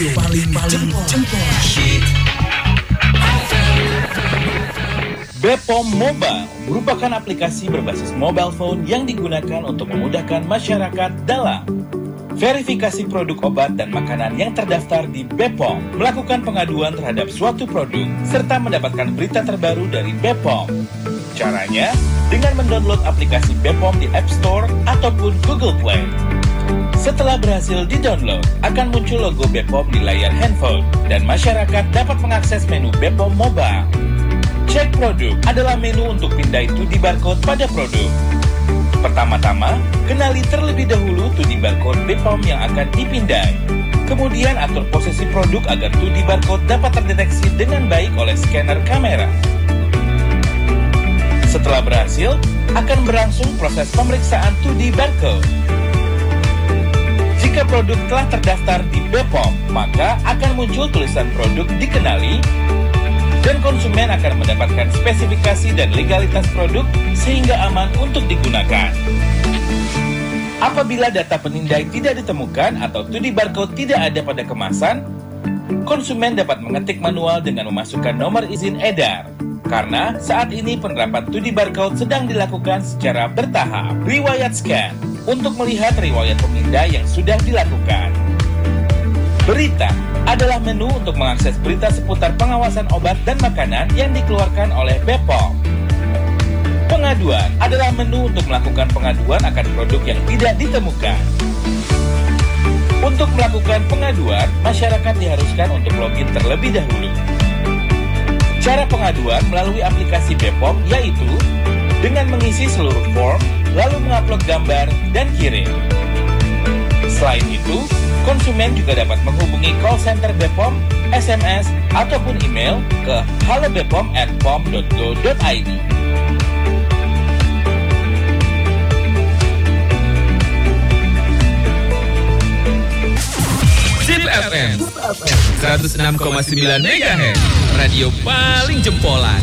radio paling paling jempol. Bepom Mobile merupakan aplikasi berbasis mobile phone yang digunakan untuk memudahkan masyarakat dalam verifikasi produk obat dan makanan yang terdaftar di Bepom, melakukan pengaduan terhadap suatu produk, serta mendapatkan berita terbaru dari Bepom. Caranya, dengan mendownload aplikasi Bepom di App Store ataupun Google Play. Setelah berhasil di-download, akan muncul logo Bepom di layar handphone, dan masyarakat dapat mengakses menu Bepom Mobile. Cek produk adalah menu untuk pindai 2D barcode pada produk. Pertama-tama, kenali terlebih dahulu 2D barcode Bepom yang akan dipindai. Kemudian atur posisi produk agar 2D barcode dapat terdeteksi dengan baik oleh scanner kamera. Setelah berhasil, akan berlangsung proses pemeriksaan 2D barcode. Jika produk telah terdaftar di Bepom, maka akan muncul tulisan produk dikenali dan konsumen akan mendapatkan spesifikasi dan legalitas produk sehingga aman untuk digunakan. Apabila data penindai tidak ditemukan atau 2D barcode tidak ada pada kemasan, konsumen dapat mengetik manual dengan memasukkan nomor izin edar. Karena saat ini penerapan 2D barcode sedang dilakukan secara bertahap. Riwayat scan untuk melihat riwayat pemindai yang sudah dilakukan. Berita adalah menu untuk mengakses berita seputar pengawasan obat dan makanan yang dikeluarkan oleh Bepom. Pengaduan adalah menu untuk melakukan pengaduan akan produk yang tidak ditemukan. Untuk melakukan pengaduan, masyarakat diharuskan untuk login terlebih dahulu. Cara pengaduan melalui aplikasi Bepom yaitu dengan mengisi seluruh form, lalu mengupload gambar dan kirim. Selain itu, konsumen juga dapat menghubungi call center Bepom, SMS, ataupun email ke halobepom@pom.go.id. Zip FM 106,9 MHz Radio paling jempolan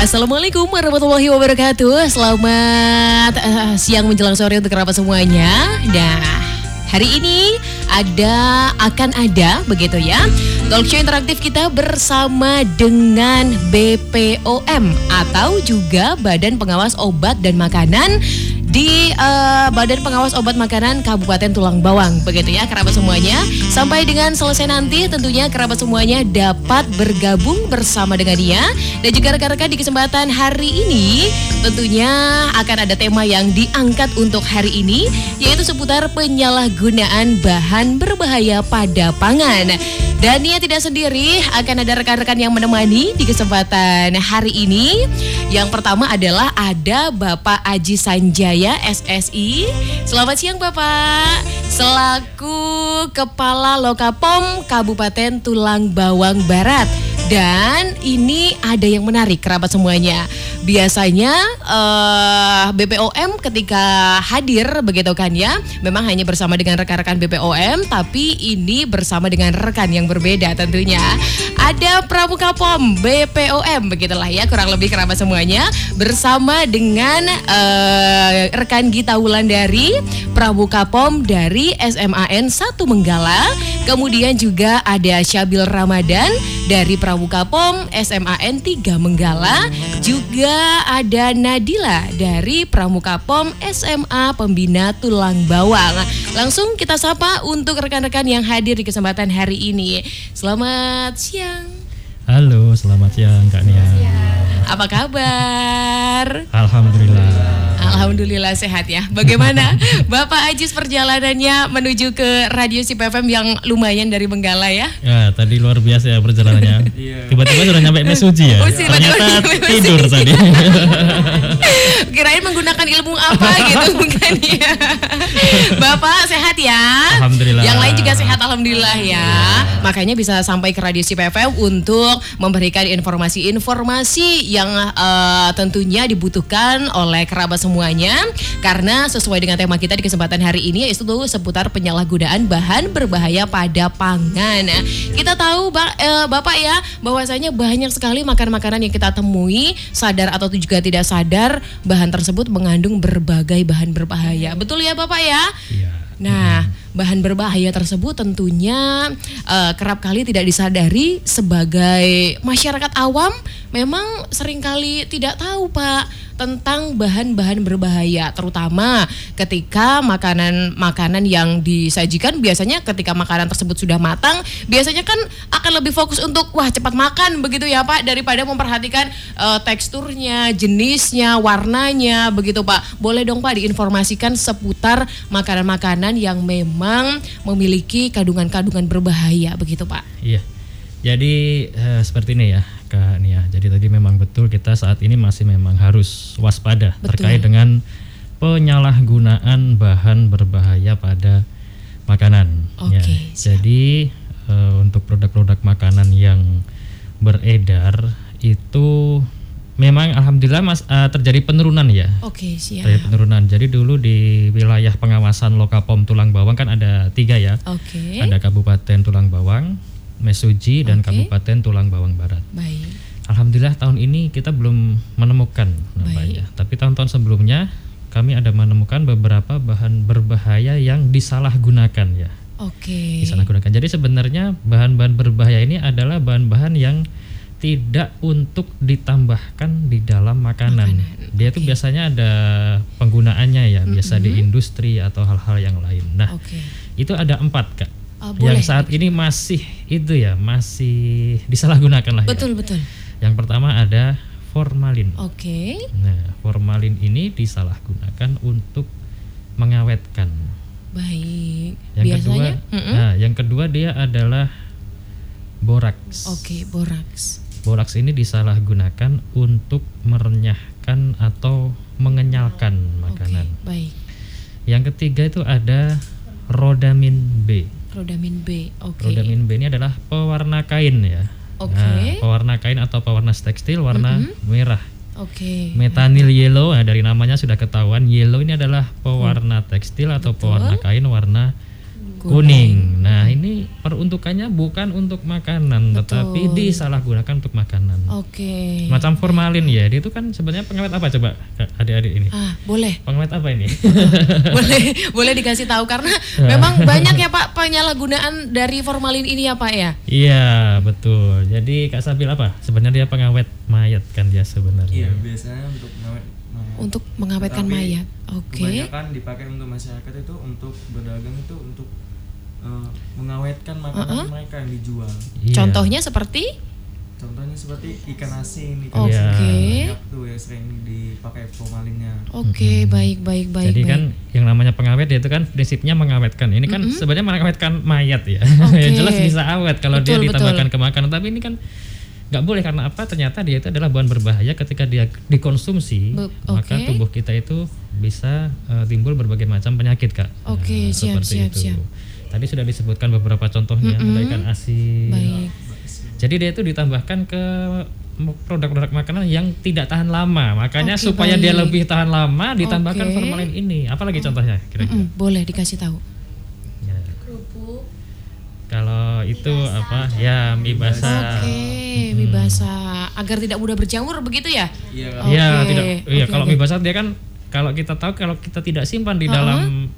Assalamualaikum warahmatullahi wabarakatuh. Selamat eh, siang menjelang sore untuk kerabat semuanya. Nah, hari ini ada akan ada begitu ya. Talk show interaktif kita bersama dengan BPOM atau juga Badan Pengawas Obat dan Makanan di eh, Badan Pengawas Obat Makanan Kabupaten Tulang Bawang begitu ya kerabat semuanya. Sampai dengan selesai nanti tentunya kerabat semuanya dapat bergabung bersama dengan dia. Dan juga rekan-rekan di kesempatan hari ini tentunya akan ada tema yang diangkat untuk hari ini yaitu seputar penyalahgunaan bahan berbahaya pada pangan. Dan dia tidak sendiri akan ada rekan-rekan yang menemani di kesempatan hari ini. Yang pertama adalah ada Bapak Aji Sanjaya SSI. Selamat siang Bapak. Selaku Kepala Lokapom Kabupaten Tulang Bawang Barat. Dan ini ada yang menarik kerabat semuanya. Biasanya eh, BPOM ketika hadir begitu kan ya, memang hanya bersama dengan rekan-rekan BPOM, tapi ini bersama dengan rekan yang berbeda tentunya. Ada Pramuka POM BPOM begitulah ya kurang lebih kerabat semuanya bersama dengan eh, rekan Gita Wulandari Pramuka POM dari SMAN 1 Menggala, kemudian juga ada Syabil Ramadan dari Pramuka POM SMAN 3 Menggala, juga ada Nadila dari Pramuka POM SMA Pembina Tulang Bawang. Langsung kita sapa untuk rekan-rekan yang hadir di kesempatan hari ini. Selamat siang. Halo, selamat siang Kak Nia. Apa kabar? Alhamdulillah. Alhamdulillah sehat ya. Bagaimana Bapak Ajis perjalanannya menuju ke Radio Sip FM yang lumayan dari Benggala ya? Ya, tadi luar biasa ya perjalanannya. Tiba-tiba sudah nyampe Mesuji ya. Oh, Ternyata tidur tadi. Kirain menggunakan ilmu apa gitu bukan ya. Bapak sehat ya? Alhamdulillah. Yang lain juga sehat alhamdulillah ya. Makanya bisa sampai ke Radio CPFM untuk memberikan informasi-informasi yang eh, tentunya dibutuhkan oleh kerabat semuanya karena sesuai dengan tema kita di kesempatan hari ini yaitu tuh seputar penyalahgunaan bahan berbahaya pada pangan. Kita tahu Ba- eh, Bapak ya bahwasanya banyak sekali makanan-makanan yang kita temui sadar atau juga tidak sadar bahan tersebut mengandung berbagai bahan berbahaya. Betul ya Bapak ya? Iya. Nah, bahan berbahaya tersebut tentunya eh, kerap kali tidak disadari sebagai masyarakat awam memang sering kali tidak tahu Pak tentang bahan-bahan berbahaya terutama ketika makanan-makanan yang disajikan biasanya ketika makanan tersebut sudah matang biasanya kan akan lebih fokus untuk wah cepat makan begitu ya Pak daripada memperhatikan eh, teksturnya, jenisnya, warnanya begitu Pak. Boleh dong Pak diinformasikan seputar makanan-makanan yang memang memiliki kandungan-kandungan berbahaya begitu Pak. Iya. Jadi eh, seperti ini ya Kak Nia. Jadi tadi memang betul kita saat ini masih memang harus waspada Betul. terkait dengan penyalahgunaan bahan berbahaya pada makanan. Ya. Oke, siap. Jadi eh, untuk produk-produk makanan yang beredar itu memang alhamdulillah Mas eh, terjadi penurunan ya. Oke, siap. Terjadi penurunan. Jadi dulu di wilayah pengawasan Lokapom Tulang Bawang kan ada tiga ya. Oke. Ada Kabupaten Tulang Bawang, Mesuji, dan Oke. Kabupaten Tulang Bawang Barat. Baik. Alhamdulillah tahun ini kita belum menemukan namanya. Tapi tahun-tahun sebelumnya kami ada menemukan beberapa bahan berbahaya yang disalahgunakan ya. Oke. Disalahgunakan. Jadi sebenarnya bahan-bahan berbahaya ini adalah bahan-bahan yang tidak untuk ditambahkan di dalam makanan. Makanan, Dia tuh biasanya ada penggunaannya ya, biasa di industri atau hal-hal yang lain. Nah, Oke. itu ada empat kak Boleh. yang saat ini masih itu ya masih disalahgunakan lah ya. Betul, betul. Yang pertama ada formalin. Oke. Nah, formalin ini disalahgunakan untuk mengawetkan. Baik. Yang Biasanya kedua, Mm-mm. nah, yang kedua dia adalah boraks. Oke, boraks. Boraks ini disalahgunakan untuk merenyahkan atau mengenyalkan makanan. Oke, baik. Yang ketiga itu ada rodamin B. Rodamin B. Oke. Rodamin B ini adalah pewarna kain ya. Oke. Nah, pewarna kain atau pewarna tekstil warna merah. Oke. Metanil yellow, nah dari namanya sudah ketahuan yellow ini adalah pewarna tekstil atau pewarna kain warna kuning. Nah, ini peruntukannya bukan untuk makanan, tetapi disalahgunakan untuk makanan. Oke. Macam formalin ya, dia itu kan sebenarnya pengawet apa coba adik-adik ini? Ah, boleh. Pengawet apa ini? boleh boleh dikasih tahu karena memang banyak ya Pak penyalahgunaan dari formalin ini ya Pak ya. Iya, betul. Jadi Kak Sabil apa? Sebenarnya dia pengawet mayat kan dia sebenarnya. Iya, biasanya untuk mengawet mayat. Untuk mengawetkan Tetapi mayat. Oke. Kebanyakan dipakai untuk masyarakat itu untuk berdagang itu untuk eh, mengawetkan makanan mereka yang dijual. Iya. Contohnya seperti Contohnya seperti ikan asin, ikan Oke. asin banyak tuh yang sering dipakai formalinnya. Oke, baik baik baik Jadi baik. kan yang namanya pengawet itu kan prinsipnya mengawetkan. Ini kan sebenarnya mengawetkan mayat ya. Oke. Yang jelas bisa awet kalau dia Betul, ditambahkan ke makanan. Tapi ini kan nggak boleh karena apa? Ternyata dia itu adalah bahan berbahaya ketika dia dikonsumsi, Be- maka tubuh kita itu bisa eh, timbul berbagai macam penyakit kak. Oke, Nah, siap, seperti siap, itu. siap. Tadi sudah disebutkan beberapa contohnya ada ikan asin. baik. Jadi dia itu ditambahkan ke produk-produk makanan yang tidak tahan lama. Makanya Oke, supaya dia baik. lebih tahan lama ditambahkan Oke. formalin ini. Apalagi contohnya kira-kira? Mm-mm, boleh dikasih tahu. Ya. Kalau itu apa? Ya mie basah. Oke, mie basah agar tidak mudah berjamur begitu ya? Iya, Oke, Iya, tidak. Iya, kalau oke. mie basah dia kan kalau kita tahu kalau kita tidak simpan di dalam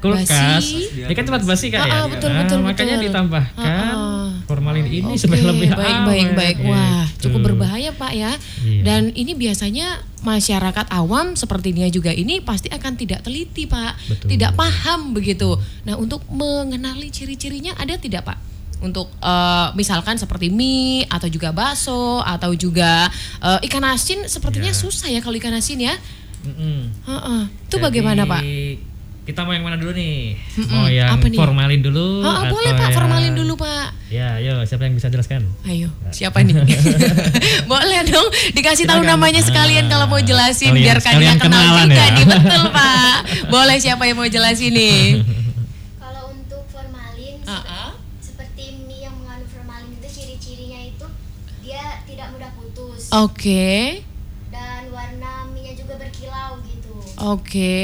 kulkas, Basi. dia kan cepat basi kan Ah, ya. ah, betul, Nah, betul, makanya betul. ditambahkan Ah, ah. formalin ini Oke, supaya lebih baik, awet. baik, baik. Wah, gitu. cukup berbahaya Pak ya. Iya. Dan ini biasanya masyarakat awam seperti dia juga ini pasti akan tidak teliti Pak, Betul. tidak paham begitu. Nah, untuk mengenali ciri-cirinya ada tidak Pak? Untuk eh, misalkan seperti mie atau juga bakso atau juga eh, ikan asin sepertinya Iya. susah ya kalau ikan asin ya. Mm-mm. Heeh. Itu Jadi, bagaimana Pak? Kita mau yang mana dulu nih? Mau yang apa nih? formalin dulu Oh, oh, atau boleh Pak, yang- formalin dulu Pak. Ya, ayo siapa yang bisa jelaskan? Ayo, siapa nih? Boleh dong dikasih tahu namanya sekalian kalau mau jelasin Sekalian- biar kalian kenal kenalan juga ya. nih. Betul, Pak. Boleh siapa yang mau jelasin nih? Kalau untuk formalin sep- seperti mie yang mengandung formalin itu ciri-cirinya itu dia tidak mudah putus Oke. dan warna mie-nya juga berkilau gitu. Oke.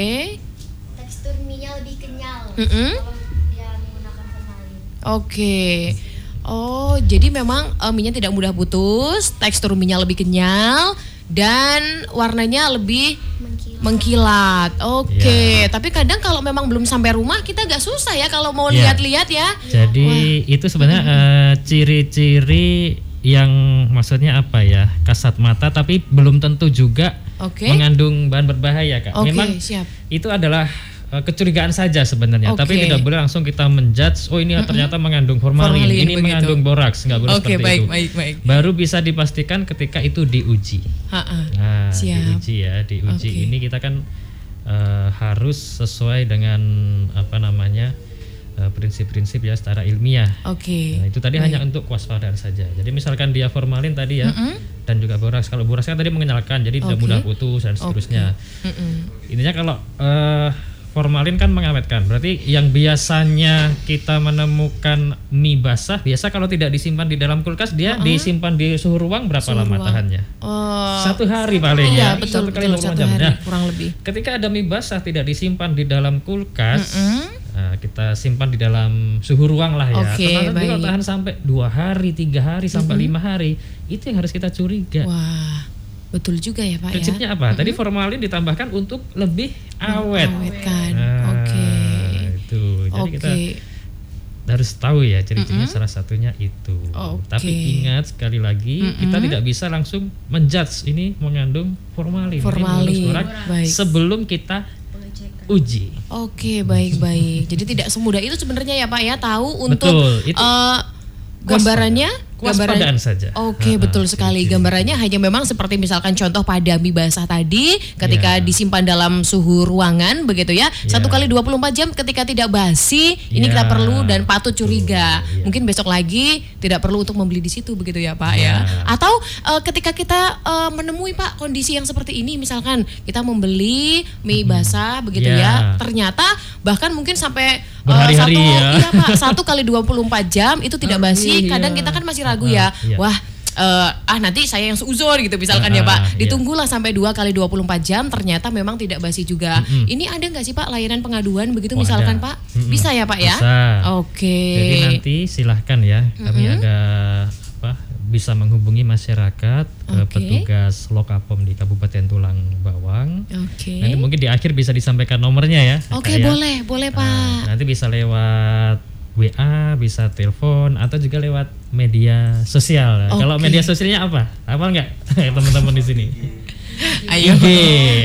Menggunakan formalin. Oke. Oh, jadi memang eh, mie-nya tidak mudah putus, tekstur mie-nya lebih kenyal dan warnanya lebih Mengkilau. mengkilat. Oke, Ya. tapi kadang kalau memang belum sampai rumah kita agak susah ya kalau mau Ya. lihat-lihat ya. Jadi itu sebenarnya eh, ciri-ciri yang maksudnya apa ya? Kasat mata tapi belum tentu juga Oke. mengandung bahan berbahaya, Kak. Oke, Memang siap. itu adalah kecurigaan saja sebenarnya, tapi Oke. tidak boleh langsung kita menjudge oh ini ternyata mengandung formalin, Formalin, ini begitu. mengandung boraks, nggak boleh Oke, seperti baik, itu. baik, baik. Baru bisa dipastikan ketika itu diuji. Nah, Siap. diuji ya, diuji Oke. ini kita kan eh, harus sesuai dengan apa namanya eh, prinsip-prinsip ya secara ilmiah. Oke. Nah, itu tadi hanya untuk kewaspadaan saja. Jadi misalkan dia formalin tadi ya, dan juga boraks. Kalau boraks kan tadi mengenyalkan, jadi tidak Oke. mudah putus dan seterusnya. Mm-mm. Intinya kalau eh, formalin kan mengawetkan. Berarti yang biasanya kita menemukan mie basah, biasa kalau tidak disimpan di dalam kulkas, dia disimpan di suhu ruang berapa lama tahannya? Oh, Satu hari paling iya ya. betul Satu kali betul 24 satu jam. hari Nah, kurang lebih. ketika ada mie basah tidak disimpan di dalam kulkas, nah, kita simpan di dalam suhu ruang lah ya. Oke, Ternyata baik. tahan sampai dua hari, tiga hari, sampai lima hari, itu yang harus kita curiga. Wah, betul juga ya Pak ya. Prinsipnya apa? Tadi formalin ditambahkan untuk lebih awet. Awetkan. Nah, Oke. Itu. Jadi Oke. kita harus tahu ya ciri-cirinya salah satunya itu. Oke. Tapi ingat sekali lagi kita tidak bisa langsung menjudge ini mengandung formalin, Formalin. Baik. sebelum kita uji. Oke, baik-baik. Jadi tidak semudah itu sebenarnya ya Pak ya tahu untuk Betul, itu eh, gambarannya Kewaspadaan saja. Oke, Ha-ha, betul sekali. Gambarannya hanya memang seperti misalkan contoh pada mie basah tadi ketika Ya. disimpan dalam suhu ruangan begitu ya. Satu Ya. kali 24 jam ketika tidak basi, ini Ya. kita perlu dan patut curiga. Ya. Mungkin besok lagi tidak perlu untuk membeli di situ begitu ya, Pak Ya. ya. Atau eh, ketika kita eh, menemui Pak kondisi yang seperti ini misalkan kita membeli mie basah begitu ya. Ya. Ternyata bahkan mungkin sampai Berhari-hari satu ya. iya Pak, satu kali 24 jam itu tidak basi. iya. Kadang kita kan masih ragu ya. Ah, iya. Wah, eh, ah nanti saya yang seuzon gitu misalkan ya Ah, Pak. iya. Ditunggulah sampai dua kali 24 jam ternyata memang tidak basi juga. Ini ada nggak sih Pak layanan pengaduan begitu Oh, misalkan ada. Pak? Bisa ya Pak ya? Bisa. Oke. Jadi nanti silahkan ya, kami ada apa bisa menghubungi masyarakat ke Oke. petugas Lokapom di Kabupaten Tulang Bawang. Oke. Nanti mungkin di akhir bisa disampaikan nomornya ya. Oke, Kak, ya. boleh, boleh Nah, Pak. nanti bisa lewat WA, bisa telepon atau juga lewat media sosial. Kalau Oke. media sosialnya apa? Apa enggak teman-teman di sini? Ayo. IG.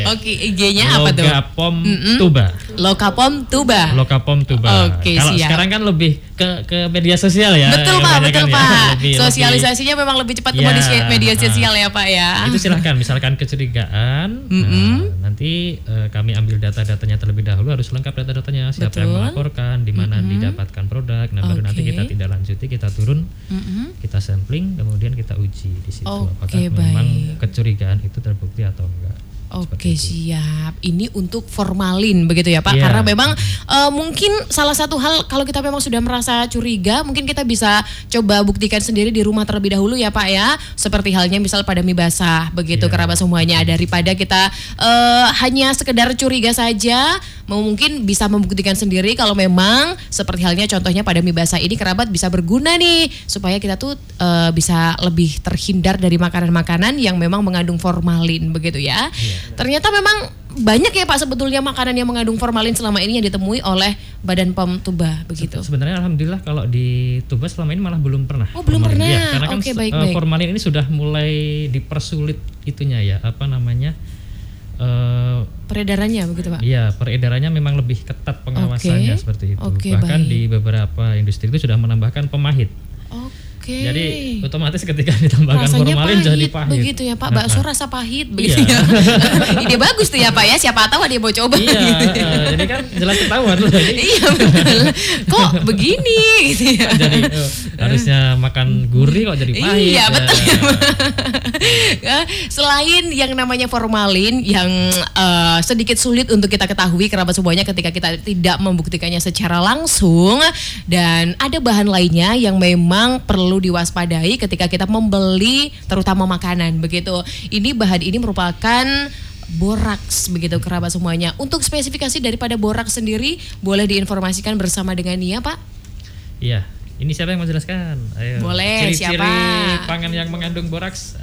Oke, IG-nya apa tuh? Lokapom Tuba. Lokapom Tuba. Lokapom Tuba. Oke, Kalau siap. sekarang kan lebih ke ke media sosial ya. betul Pak, kebanyakan betul ya. Pak. Lebih- Sosialisasinya memang lebih cepat ke Ya, media- media sosial ya Pak ya. lebih- itu silahkan misalkan kecurigaan nah, nanti eh, kami ambil data-datanya terlebih dahulu harus lengkap data-datanya siapa yang Betul. melaporkan di mana didapatkan produk nah baru nanti Oke. kita tidak lanjuti kita turun Mm-mm. kita sampling kemudian kita uji di situ Oke, apakah memang baik. kecurigaan itu terbukti atau enggak Oke siap. Ini untuk formalin begitu ya Pak. Iya. Karena memang eh, mungkin salah satu hal kalau kita memang sudah merasa curiga, mungkin kita bisa coba buktikan sendiri di rumah terlebih dahulu ya Pak ya. Seperti halnya misal pada mie basah begitu Iya. kerabat semuanya daripada kita eh, hanya sekedar curiga saja, mungkin bisa membuktikan sendiri kalau memang seperti halnya contohnya pada mie basah ini kerabat bisa berguna nih supaya kita tuh eh, bisa lebih terhindar dari makanan-makanan yang memang mengandung formalin begitu ya. Ternyata memang banyak ya Pak sebetulnya makanan yang mengandung formalin selama ini yang ditemui oleh Badan POM Tuba begitu. Sebenarnya alhamdulillah kalau di Tuba selama ini malah belum pernah. Oh, belum formalin. pernah. Iya, karena kan Oke, se- baik, eh, baik. formalin ini sudah mulai dipersulit itunya ya, apa namanya? eh Peredarannya begitu Pak. Iya, peredarannya memang lebih ketat pengawasannya Oke. seperti itu. Oke, Bahkan baik. di beberapa industri itu sudah menambahkan pemahit. Oke. Jadi otomatis ketika ditambahkan Rasanya formalin pahit, jadi pahit. begitu ya Pak. Bakso rasa pahit begitu Iya. ya. Ide bagus tuh ya Pak ya. Siapa tahu dia mau coba. Iya, gitu. jadi kan jelas ketahuan loh. Iya betul. Kok begini gitu ya. jadi eh, harusnya makan gurih kok jadi pahit. Iya, ya. betul. Ya, Selain yang namanya formalin yang eh, sedikit sulit untuk kita ketahui kerabat semuanya ketika kita tidak membuktikannya secara langsung dan ada bahan lainnya yang memang perlu diwaspadai ketika kita membeli terutama makanan begitu. Ini bahan ini merupakan boraks begitu kerabat semuanya. Untuk spesifikasi daripada boraks sendiri boleh diinformasikan bersama dengan Nia, Pak? Iya. Ini siapa yang mau jelaskan? Ayo. Boleh, Ciri-ciri siapa? pangan yang mengandung boraks.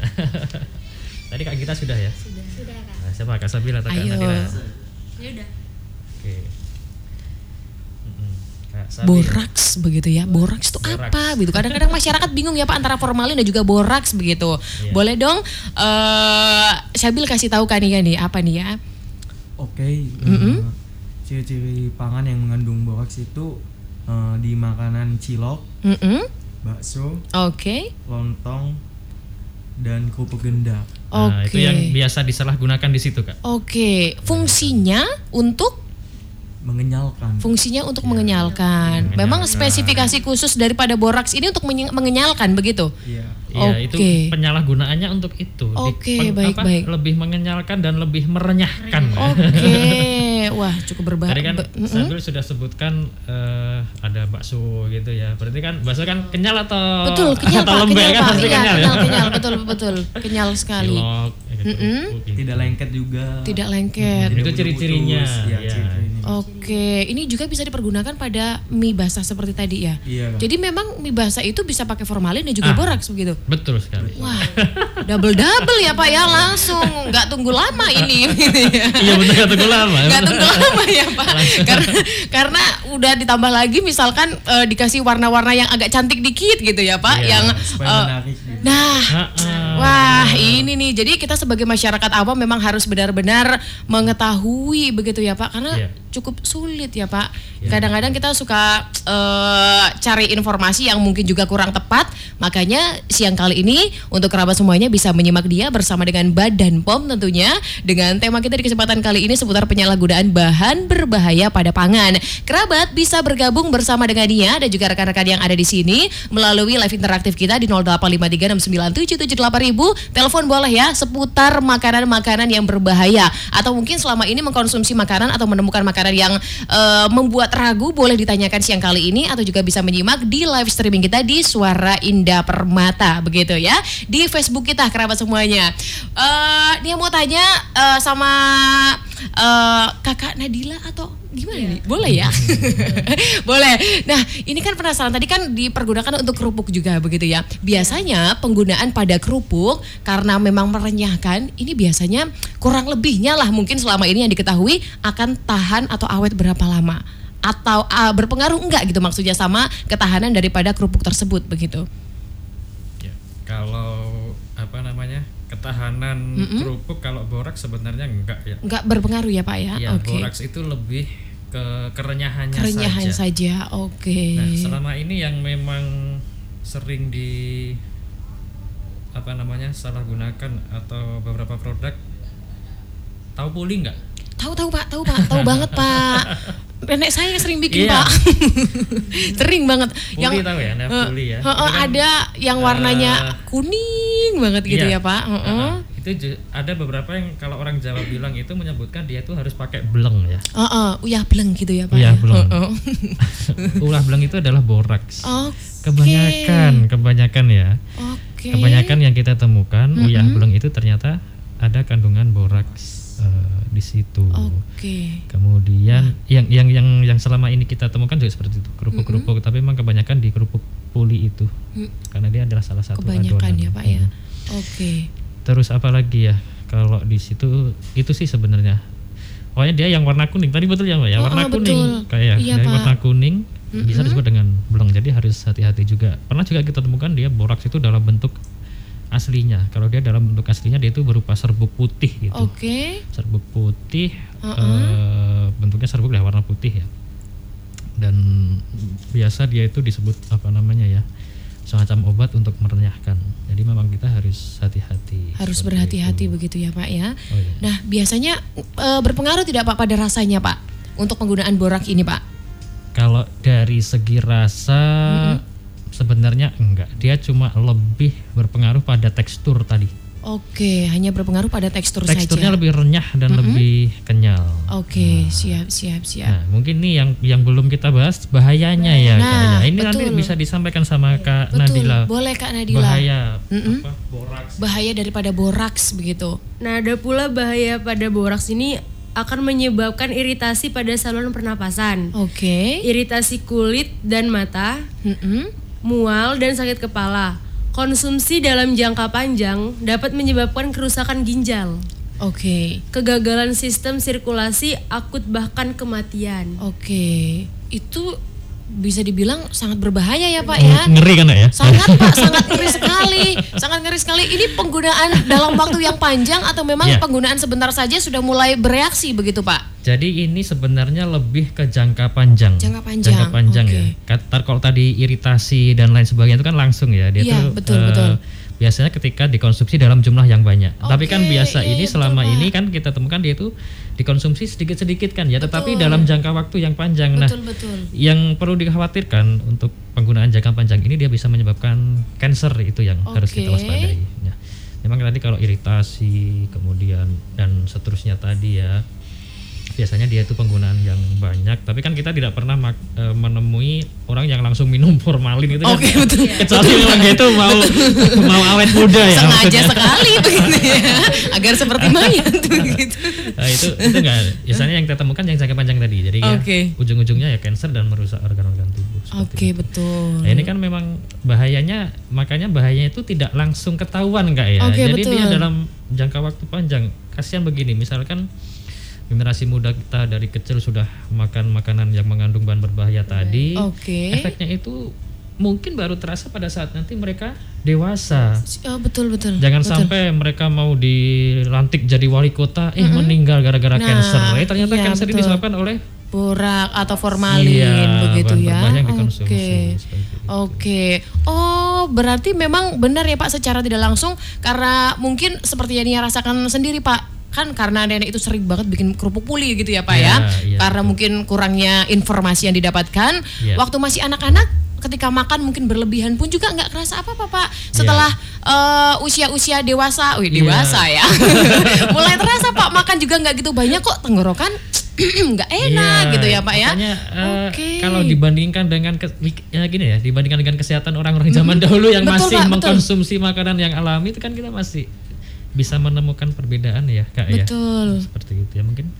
Tadi Kak Gita sudah ya? Sudah kak. Nah, siapa Kak Sabila atau Kak Ayo. Nadira? Ya udah. Oke. Mm-mm. Sabila. Boraks begitu ya. Boraks itu apa gitu. Kadang-kadang masyarakat bingung ya Pak antara formalin dan juga boraks begitu. Iya. Boleh dong eh Syabil kasih tahu kan nih apa nih ya? Oke, eh, ciri-ciri pangan yang mengandung boraks itu eh, di makanan cilok, Mm-mm. bakso, Oke. lontong, dan kerupuk genda. Nah, Oke. itu yang biasa disalahgunakan di situ, Kak. Oke, fungsinya untuk Mengenyalkan. fungsinya untuk mengenyalkan. Mengenyalkan. Memang spesifikasi khusus daripada boraks ini untuk mengenyalkan begitu. Iya. Iya, itu Oke. penyalahgunaannya untuk itu. Oke, baik, apa, baik. Lebih mengenyalkan dan lebih merenyahkan. Oke, wah cukup berbahaya. Tadi kan Sabil sudah sebutkan eh, ada bakso gitu ya. Berarti kan bakso kan kenyal atau Betul, kenyal atau Pak, lembek kenyal kan pasti Iya, kenyal, kenyal, ya. kenyal, betul, betul. Kenyal sekali. Cilok, ya gitu. Gitu. Tidak lengket juga. Tidak lengket. Itu ciri-cirinya. Iya, Iya. ciri-cirinya. Oke, ini juga bisa dipergunakan pada mie basah seperti tadi ya. Iya. Jadi memang mie basah itu bisa pakai formalin dan juga Ah. boraks begitu. Betul sekali. Wah, double double ya Pak ya langsung, nggak tunggu lama ini. Iya betul kata gue lama. Nggak tunggu lama ya Pak, karena karena udah ditambah lagi misalkan eh, dikasih warna-warna yang agak cantik dikit gitu ya Pak, Iya, yang gitu. Nah, Ha-ha. wah ini nih. Jadi kita sebagai masyarakat awam memang harus benar-benar mengetahui begitu ya Pak, karena Iya. Cukup sulit ya Pak. Kadang-kadang kita suka eh, cari informasi yang mungkin juga kurang tepat. Makanya siang kali ini untuk kerabat semuanya bisa menyimak dia bersama dengan Badan POM tentunya dengan tema kita di kesempatan kali ini seputar penyalahgunaan bahan berbahaya pada pangan. Kerabat bisa bergabung bersama dengan dia dan juga rekan-rekan yang ada di sini melalui live interaktif kita di 085369778000. Telepon boleh ya seputar makanan-makanan yang berbahaya atau mungkin selama ini mengkonsumsi makanan atau menemukan makanan yang eh, membuat ragu boleh ditanyakan siang kali ini atau juga bisa menyimak di live streaming kita di Suara Indah Permata begitu ya di Facebook kita kerabat semuanya. Eh dia mau tanya eh, sama eh, kakak Nadila atau gimana nih? Boleh ya? Boleh. Nah, ini kan penasaran tadi kan dipergunakan untuk kerupuk juga begitu ya. Biasanya penggunaan pada kerupuk karena memang merenyahkan, ini biasanya kurang lebihnya lah mungkin selama ini yang diketahui akan tahan atau awet berapa lama? Atau ah, berpengaruh enggak gitu maksudnya sama ketahanan daripada kerupuk tersebut begitu? Ya, kalau namanya ketahanan kerupuk kalau boraks sebenarnya enggak ya. Enggak berpengaruh ya Pak ya? Ya, Oke. boraks itu lebih ke kerenyahannya Kerenyahan saja. saja. Oke. Nah, selama ini yang memang sering di apa namanya salah gunakan atau beberapa produk tahu puli nggak? Tahu tahu Pak, tahu Pak, tahu banget Pak. Nenek saya sering bikin Iya. Pak. sering banget. Puli tahu ya, Eh, puli ya. Itu kan, ada yang warnanya eh, kuning banget gitu Iya. ya Pak. Heeh. Heeh. Itu ju- ada beberapa yang kalau orang Jawa bilang itu menyebutkan dia itu harus pakai beleng ya. Heeh, uyah bleng gitu ya Pak. Uyah ya? bleng. Heeh. Ulah beleng itu adalah boraks. Oke. Kebanyakan, kebanyakan ya. Oke. Kebanyakan yang kita temukan uyah beleng itu ternyata ada kandungan boraks eh, di situ. Oke. Kemudian yang yang yang yang selama ini kita temukan juga seperti itu kerupuk-kerupuk, tapi memang kebanyakan di kerupuk puli itu, karena dia adalah salah satu Kebanyakan adonan. ya Pak ya. Hmm. Oke. Terus apa lagi ya? Kalau di situ itu sih sebenarnya. Pokoknya dia yang warna kuning. Tadi betul ya Mbak ya, Oh, warna oh, kuning. betul. Kayak Iya, dari Pak. warna kuning bisa disebut dengan beleng. Jadi harus hati-hati juga. Pernah juga kita temukan dia boraks itu dalam bentuk aslinya. Kalau dia dalam bentuk aslinya dia itu berupa serbuk putih gitu. Oke. Serbuk putih eh, bentuknya serbuk lah warna putih ya. Dan biasa dia itu disebut apa namanya ya? semacam obat untuk merenyahkan. Jadi memang kita harus hati-hati. Harus berhati-hati itu. begitu ya Pak ya. Oh, iya. Nah biasanya eh, berpengaruh tidak Pak pada rasanya Pak untuk penggunaan borak ini Pak? Kalau dari segi rasa sebenarnya enggak. Dia cuma lebih berpengaruh pada tekstur tadi. Oke, hanya berpengaruh pada tekstur Teksturnya saja. lebih renyah dan lebih kenyal. Oke, siap siap siap. Nah, mungkin nih yang yang belum kita bahas bahayanya ya Nah, kayaknya. Ini nanti betul. bisa disampaikan sama Kak Betul, Nadila. boleh Kak Nadila. Bahaya Mm-mm. apa boraks. Bahaya daripada boraks begitu. Nah, ada pula bahaya pada boraks ini akan menyebabkan iritasi pada saluran pernapasan, Oke. iritasi kulit dan mata, Mm-mm. Mual dan sakit kepala. Konsumsi dalam jangka panjang dapat menyebabkan kerusakan ginjal, Oke. kegagalan sistem sirkulasi akut bahkan kematian. Oke. Itu bisa dibilang sangat berbahaya ya Pak ya. Ngeri kan ya? Sangat Pak, sangat ngeri sekali. Sangat ngeri sekali. Ini penggunaan dalam waktu yang panjang atau memang Ya. penggunaan sebentar saja sudah mulai bereaksi begitu Pak? Jadi ini sebenarnya lebih ke jangka panjang. Jangka panjang, Jangka panjang oke. ya. Kata kalau tadi iritasi dan lain sebagainya itu kan langsung ya. Dia Iya, tuh betul, eh, betul. Biasanya ketika dikonsumsi dalam jumlah yang banyak. Tapi kan biasa iya, ini iya, selama betul, ini kan kita temukan dia itu dikonsumsi sedikit-sedikit kan ya, tetapi Betul. dalam jangka waktu yang panjang. Nah, Betul betul. yang perlu dikhawatirkan untuk penggunaan jangka panjang ini dia bisa menyebabkan cancer itu yang harus kita waspadai. Ya. Memang tadi kalau iritasi kemudian dan seterusnya tadi ya biasanya dia itu penggunaan yang banyak tapi kan kita tidak pernah mak- eh, menemui orang yang langsung minum formalin itu kan. Oke, betul. kecuali memang dia itu mau mau awet muda ya Sengaja maksudnya. sekali begitu ya. Agar seperti mayat begitu. Nah, itu itu enggak biasanya yang kita temukan yang jangka panjang tadi jadi ya, Oke. ujung-ujungnya ya cancer dan merusak organ-organ tubuh Oke, itu. betul. Nah, ini kan memang bahayanya, makanya bahayanya itu tidak langsung ketahuan kak ya. Oke, Jadi dia betul. dalam jangka waktu panjang. Kasihan begini, misalkan generasi muda kita dari kecil sudah makan makanan yang mengandung bahan berbahaya tadi, Oke. efeknya itu mungkin baru terasa pada saat nanti mereka dewasa. Oh, betul betul. Jangan betul. sampai mereka mau dilantik jadi wali kota, eh meninggal gara-gara Nah, cancer. Eh ternyata iya, cancer betul. disebabkan oleh borak atau formalin Iya, begitu ya. Oke. Oke. Oh, berarti memang benar ya Pak secara tidak langsung karena mungkin seperti yang Nia rasakan sendiri Pak. Kan karena nenek itu sering banget bikin kerupuk puli gitu ya Pak ya. Iya, iya, karena mungkin kurangnya informasi yang didapatkan Iya. waktu masih anak-anak ketika makan mungkin berlebihan pun juga nggak kerasa apa-apa Pak. Iya. Setelah eh, usia-usia dewasa, wih Iya. dewasa ya. Mulai terasa Pak makan juga nggak gitu banyak kok tenggorokan nggak enak Iya, gitu ya Pak ya. makanya, eh, Oke. kalau dibandingkan dengan ke, ya gini ya, dibandingkan dengan kesehatan orang-orang zaman dahulu yang Betul, masih Pak, betul. mengkonsumsi makanan yang alami itu kan kita masih bisa menemukan perbedaan ya, Kak ya. Betul. Seperti itu ya mungkin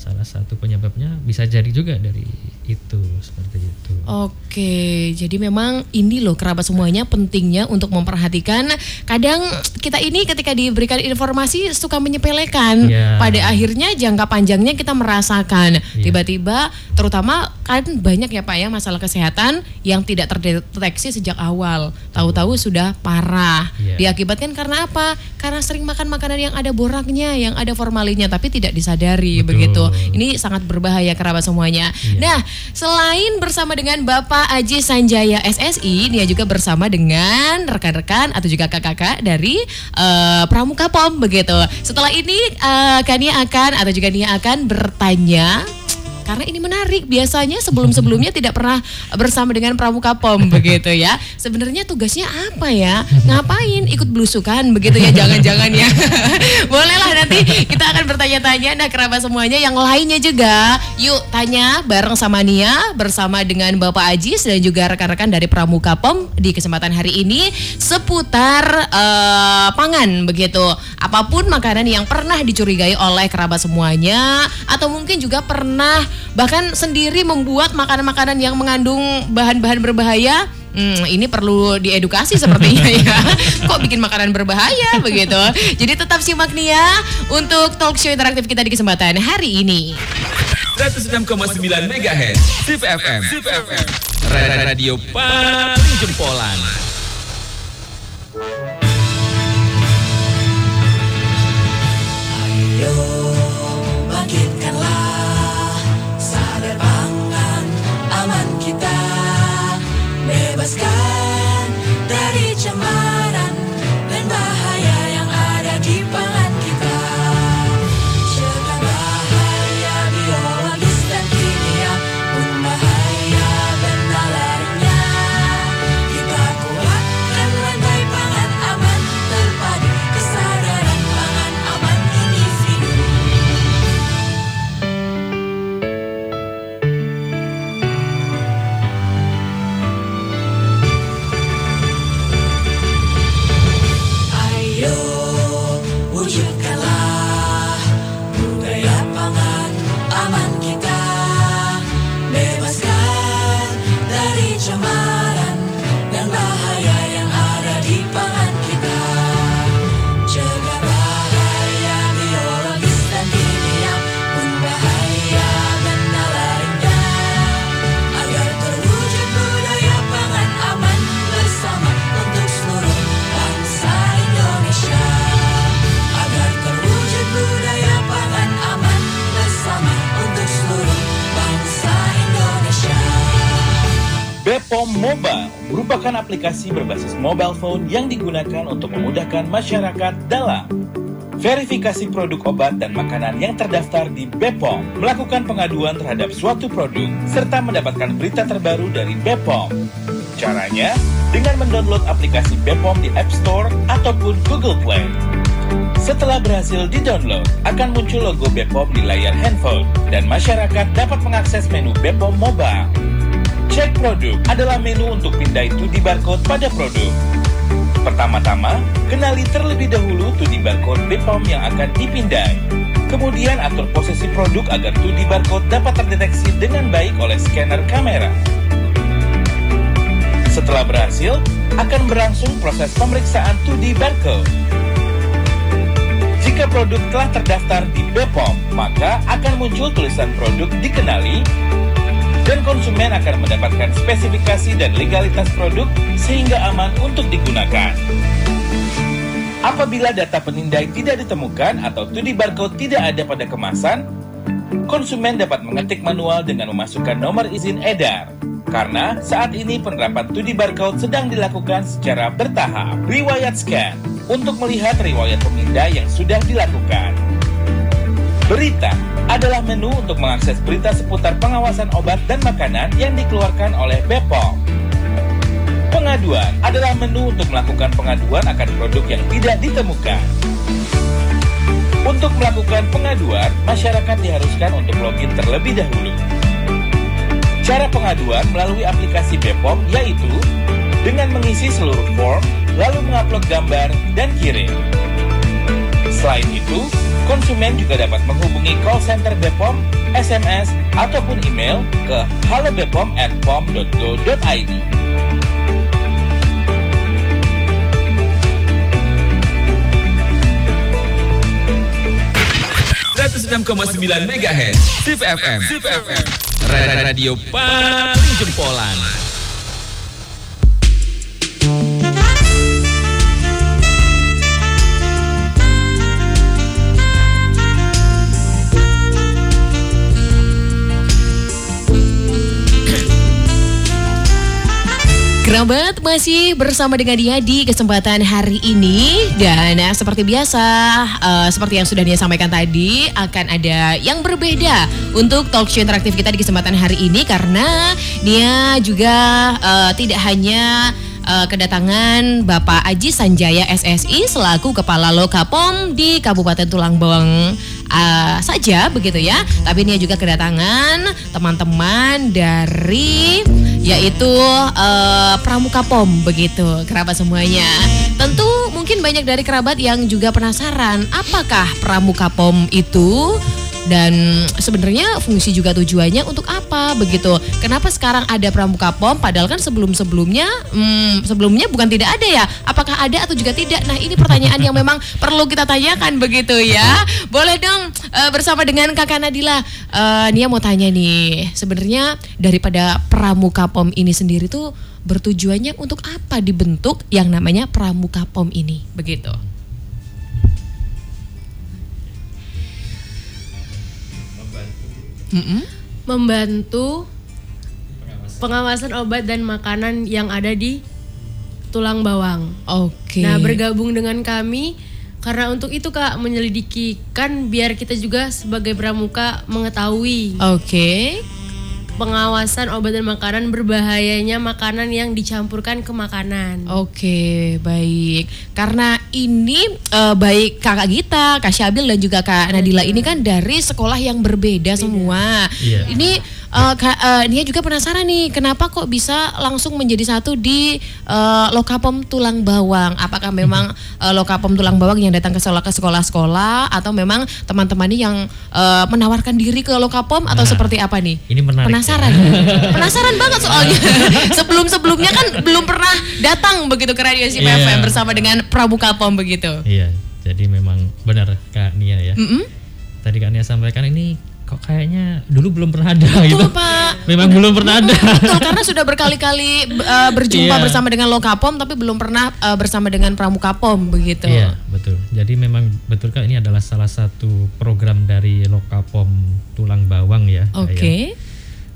salah satu penyebabnya bisa jadi juga dari itu seperti itu. Oke, jadi memang ini loh kerabat semuanya pentingnya untuk memperhatikan. Kadang kita ini ketika diberikan informasi suka menyepelekan. Iya. Pada akhirnya jangka panjangnya kita merasakan. Iya. Tiba-tiba, terutama kan banyak ya Pak ya masalah kesehatan yang tidak terdeteksi sejak awal. Tahu-tahu sudah parah. Iya. Diakibatkan karena apa? Karena sering makan makanan yang ada boraknya, yang ada formalinnya, tapi tidak disadari Betul. begitu. Ini sangat berbahaya kerabat semuanya. Iya. Nah, selain bersama dengan Bapak Aji Sanjaya SSI, dia juga bersama dengan rekan-rekan atau juga kakak-kakak dari eh, Pramuka POM begitu. Setelah ini eh, Kania akan atau juga Nia akan bertanya karena ini menarik. Biasanya sebelum-sebelumnya tidak pernah bersama dengan Pramuka POM begitu ya. Sebenarnya tugasnya apa ya? Ngapain ikut belusukan begitu ya? Jangan-jangan ya. Bolehlah nanti kita akan bertanya-tanya nah kerabat semuanya yang lainnya juga. Yuk tanya bareng sama Nia bersama dengan Bapak Ajis dan juga rekan-rekan dari Pramuka POM di kesempatan hari ini seputar eh, pangan begitu. Apa pun makanan yang pernah dicurigai oleh kerabat semuanya atau mungkin juga pernah bahkan sendiri membuat makanan-makanan yang mengandung bahan-bahan berbahaya. Hmm, ini perlu diedukasi sepertinya ya. Kok bikin makanan berbahaya begitu? Jadi tetap simak Nia untuk talk show interaktif kita di kesempatan hari ini. 106,9 MHz Sip FM Sip FM Radio paling jempolan merupakan aplikasi berbasis mobile phone yang digunakan untuk memudahkan masyarakat dalam verifikasi produk obat dan makanan yang terdaftar di Bepom, melakukan pengaduan terhadap suatu produk, serta mendapatkan berita terbaru dari Bepom. Caranya, dengan mendownload aplikasi Bepom di App Store ataupun Google Play. Setelah berhasil di-download, akan muncul logo Bepom di layar handphone dan masyarakat dapat mengakses menu Bepom Mobile. Cek produk adalah menu untuk pindai 2D barcode pada produk. Pertama-tama, kenali terlebih dahulu 2D barcode Bepom yang akan dipindai. Kemudian atur posisi produk agar 2D barcode dapat terdeteksi dengan baik oleh scanner kamera. Setelah berhasil, akan berlangsung proses pemeriksaan 2D barcode. Jika produk telah terdaftar di Bepom, maka akan muncul tulisan produk dikenali dan konsumen akan mendapatkan spesifikasi dan legalitas produk sehingga aman untuk digunakan. Apabila data penindai tidak ditemukan atau 2D barcode tidak ada pada kemasan, konsumen dapat mengetik manual dengan memasukkan nomor izin edar. Karena saat ini penerapan 2D barcode sedang dilakukan secara bertahap. Riwayat scan untuk melihat riwayat pemindai yang sudah dilakukan. Berita adalah menu untuk mengakses berita seputar pengawasan obat dan makanan yang dikeluarkan oleh Bepom. Pengaduan adalah menu untuk melakukan pengaduan akan produk yang tidak ditemukan. Untuk melakukan pengaduan, masyarakat diharuskan untuk login terlebih dahulu. Cara pengaduan melalui aplikasi Bepom yaitu dengan mengisi seluruh form, lalu mengupload gambar dan kirim. Selain itu, konsumen juga dapat menghubungi call center Bepom, SMS, ataupun email ke halobepom@pom.go.id. 106,9 MHz Sif FM Sif FM Radio paling jempolan Kerabat masih bersama dengan dia di kesempatan hari ini. Dan uh, seperti biasa uh, seperti yang sudah dia sampaikan tadi akan ada yang berbeda untuk talk show interaktif kita di kesempatan hari ini. Karena dia juga uh, tidak hanya uh, kedatangan Bapak Aji Sanjaya SSI selaku Kepala Lokapom di Kabupaten Tulang Bawang uh, saja begitu ya. Tapi ini juga kedatangan teman-teman dari yaitu uh, Pramuka Pom begitu kerabat semuanya. Tentu mungkin banyak dari kerabat yang juga penasaran apakah Pramuka Pom itu dan sebenarnya fungsi juga tujuannya untuk apa begitu. Kenapa sekarang ada pramuka pom? Padahal kan sebelum sebelumnya hmm, sebelumnya bukan tidak ada ya. Apakah ada atau juga tidak? Nah ini pertanyaan yang memang perlu kita tanyakan begitu ya. Boleh dong uh, bersama dengan kakak Nadila. Uh, Nia mau tanya nih sebenarnya daripada pramuka pom ini sendiri tuh bertujuannya untuk apa dibentuk yang namanya pramuka pom ini? Begitu Mm-mm. membantu pengawasan obat dan makanan yang ada di tulang bawang. Oke. Nah, bergabung dengan kami karena untuk itu Kak menyelidiki kan biar kita juga sebagai pramuka mengetahui Oke. Pengawasan obat dan makanan berbahayanya makanan yang dicampurkan ke makanan. Oke, baik. Karena ini eh, baik Kakak Gita, Kak Syabil dan juga Kak Nadila ini kan dari sekolah yang berbeda semua. Iya. Ini Kak eh, Nia juga penasaran nih, kenapa kok bisa langsung menjadi satu di eh, Lokapom Tulang Bawang? Apakah memang eh, Lokapom Tulang Bawang yang datang ke sekolah ke sekolah-sekolah atau memang teman-teman ini yang eh, menawarkan diri ke Lokapom atau Nah, seperti apa nih? ini menarik ya. Penasaran. Penasaran banget soalnya. Sebelum-sebelumnya kan belum pernah datang begitu ke Radio Sip Iya. FM bersama dengan Pramuka Pom begitu. Iya, jadi memang benar Kak Nia ya. Mm-mm. Tadi Kak Nia sampaikan ini kok kayaknya dulu belum pernah ada gitu. Betul Pak. Memang belum pernah ada. Betul karena sudah berkali-kali uh, berjumpa Iya. bersama dengan Lokapom tapi belum pernah uh, bersama dengan Pramuka Pom begitu. Iya, betul. Jadi memang betul Kak ini adalah salah satu program dari Lokapom Tulang Bawang ya. Kak, Oke. ya.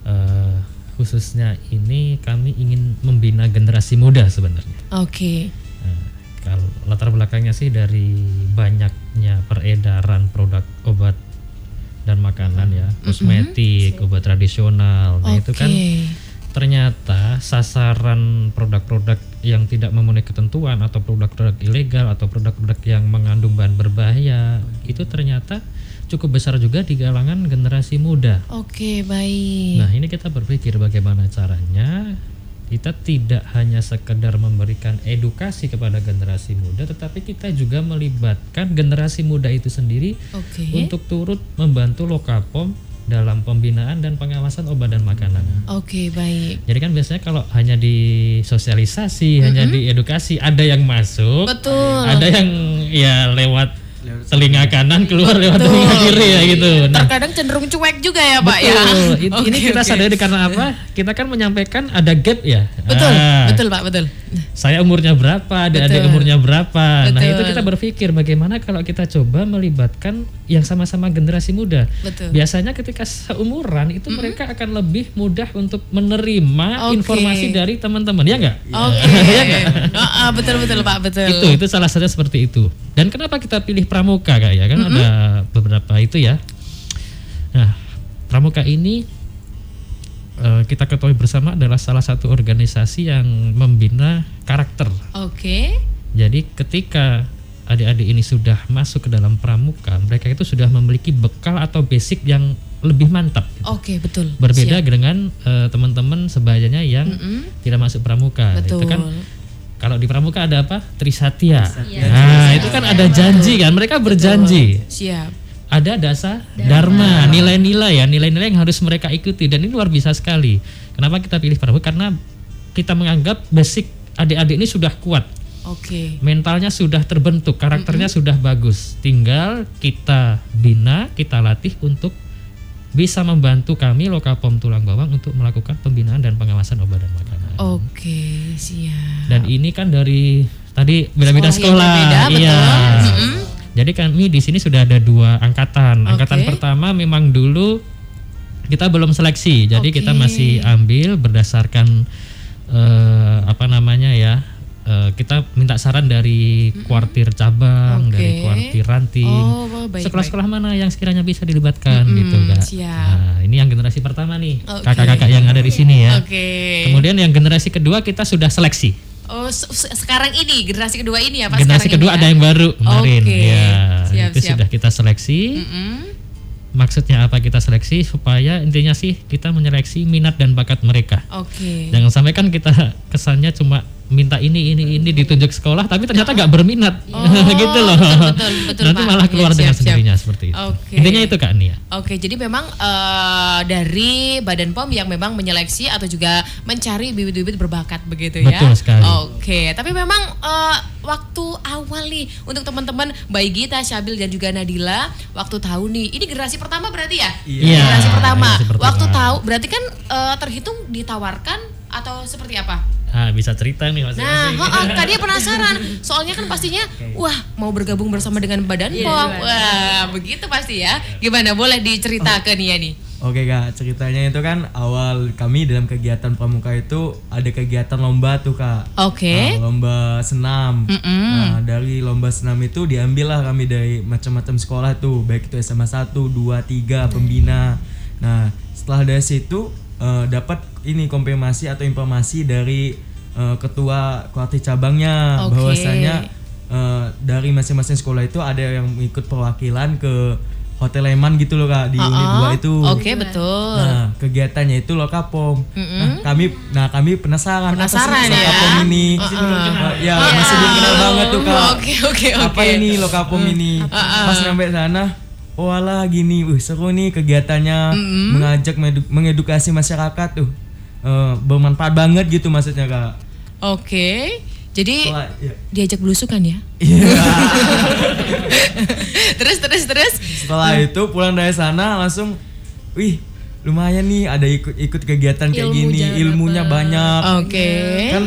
Eh, khususnya ini kami ingin membina generasi muda sebenarnya. Oke. Nah, kalau latar belakangnya sih dari banyaknya peredaran produk obat dan makanan ya, kosmetik, obat tradisional. Nah, itu kan ternyata sasaran produk-produk yang tidak memenuhi ketentuan atau produk-produk ilegal atau produk-produk yang mengandung bahan berbahaya itu ternyata cukup besar juga di kalangan generasi muda. Oke, baik. Nah, ini kita berpikir bagaimana caranya kita tidak hanya sekedar memberikan edukasi kepada generasi muda, tetapi kita juga melibatkan generasi muda itu sendiri Oke. untuk turut membantu Lokapom dalam pembinaan dan pengawasan obat dan makanan. Oke, baik. Jadi kan biasanya kalau hanya di sosialisasi, hanya di edukasi, ada yang masuk, Betul. ada yang ya lewat telinga kanan keluar lewat telinga kiri ya gitu. Nah, Terkadang cenderung cuek juga ya, Pak ya. Betul. It- Oke, ini kita oke. sadari karena apa? Kita kan menyampaikan ada gap ya. Betul, Ah, betul Pak, betul. Saya umurnya berapa, adik-adik Betul. umurnya berapa. Nah, Betul. itu kita berpikir bagaimana kalau kita coba melibatkan yang sama-sama generasi muda. Betul. Biasanya ketika seumuran itu mereka akan lebih mudah untuk menerima Oke. informasi dari teman-teman. Ya enggak? Oke. ya enggak? Heeh, betul betul Pak, betul. Itu itu salah satunya seperti itu. Dan kenapa kita pilih pramuka kak ya? Kan ada beberapa itu ya. Nah, pramuka ini eh, kita ketahui bersama adalah salah satu organisasi yang membina karakter. Oke. Jadi ketika adik-adik ini sudah masuk ke dalam pramuka, mereka itu sudah memiliki bekal atau basic yang lebih mantap. gitu. Oke, betul. Berbeda Siap. dengan eh, teman-teman sebayanya yang tidak masuk pramuka. Betul. Itu kan kalau di pramuka ada apa? Trisatya. Iya, Nah, itu kan ada janji kan. Mereka berjanji. Siap. Ada dasa dharma, nilai-nilai ya, nilai-nilai yang harus mereka ikuti dan ini luar biasa sekali. Kenapa kita pilih pramuka? Karena kita menganggap basic adik-adik ini sudah kuat. Oke. Mentalnya sudah terbentuk, karakternya sudah bagus. Tinggal kita bina, kita latih untuk bisa membantu kami Lokapom Tulang Bawang untuk melakukan pembinaan dan pengawasan obat dan makanan. Oke, siap. Dan ini kan dari tadi beda-beda Sekolah berbeda, iya. betul. Jadi kami di sini sudah ada dua angkatan. Angkatan Oke. pertama memang dulu kita belum seleksi. Jadi Oke. kita masih ambil berdasarkan eh, apa namanya ya? Eh, kita minta saran dari kuartir cabang, Oke. dari kuartir ranting. Oh, baik, Sekolah-sekolah mana yang sekiranya bisa dilibatkan Mm-mm, gitu, Kak. siap. Nah, ini yang generasi pertama nih. Oke. Kakak-kakak yang ada di sini ya. Oke. Kemudian yang generasi kedua kita sudah seleksi. Oh, se- se- sekarang ini generasi kedua ini ya Pak generasi kedua ini ada ya? yang baru kemarin Oke. ya Siap, itu siap. sudah kita seleksi Mm-mm. maksudnya apa kita seleksi supaya intinya sih kita menyeleksi minat dan bakat mereka Oke. jangan sampai kan kita kesannya cuma minta ini ini ini ditunjuk sekolah tapi ternyata nggak berminat gitu loh Oh, betul, betul, betul, nanti Pak. malah keluar Iya, dengan siap, siap. sendirinya seperti itu Oke. intinya itu kak Nia Oke, jadi memang eh, dari Badan POM yang memang menyeleksi atau juga mencari bibit-bibit berbakat begitu ya. Betul sekali. Oke, tapi memang eh, waktu awal nih untuk teman-teman Bayi Gita, Syabil dan juga Nadila waktu tahu nih, ini generasi pertama berarti ya? Iya, Generasi pertama. generasi pertama. Waktu tahu berarti kan eh, terhitung ditawarkan atau seperti apa? ah bisa cerita nih mas Nah, oh, tadi penasaran. Soalnya kan pastinya, wah mau bergabung bersama dengan Badan POM. Wah, begitu pasti ya. Gimana? Boleh diceritakan ya nih? Oke kak, ceritanya itu kan awal kami dalam kegiatan pramuka itu ada kegiatan lomba tuh kak. Oke. Nah, lomba senam. Mm-mm. Nah dari lomba senam itu diambil lah kami dari macam-macam sekolah tuh, baik itu SMA 1, 2, 3, pembina. Nah setelah dari situ eh, dapat ini konfirmasi atau informasi dari eh, ketua kuarti cabangnya Oke. bahwasanya eh, dari masing-masing sekolah itu ada yang ikut perwakilan ke Hotel Leman gitu loh kak di unit Oh, 2 itu. Oke, betul. Nah, kegiatannya itu lokapom. Nah, kami nah kami penasaran, Penasaran apa sih ya? lokapom ini. Uh, ya, masih belum kenal banget tuh, Kak. Oke, oke, oke. Apa ini lokapom ini? Pas nyampe sana, oh alah gini, uh, seru nih kegiatannya mengajak medu- mengedukasi masyarakat tuh. Eh, bermanfaat banget gitu maksudnya, Kak. Oke. Jadi Setelah- ya. diajak belusukan ya? Iya. terus terus terus. Setelah itu pulang dari sana langsung wih, lumayan nih ada ikut ikut kegiatan kayak Ilmu gini, jangan ilmunya banyak. Oke. kan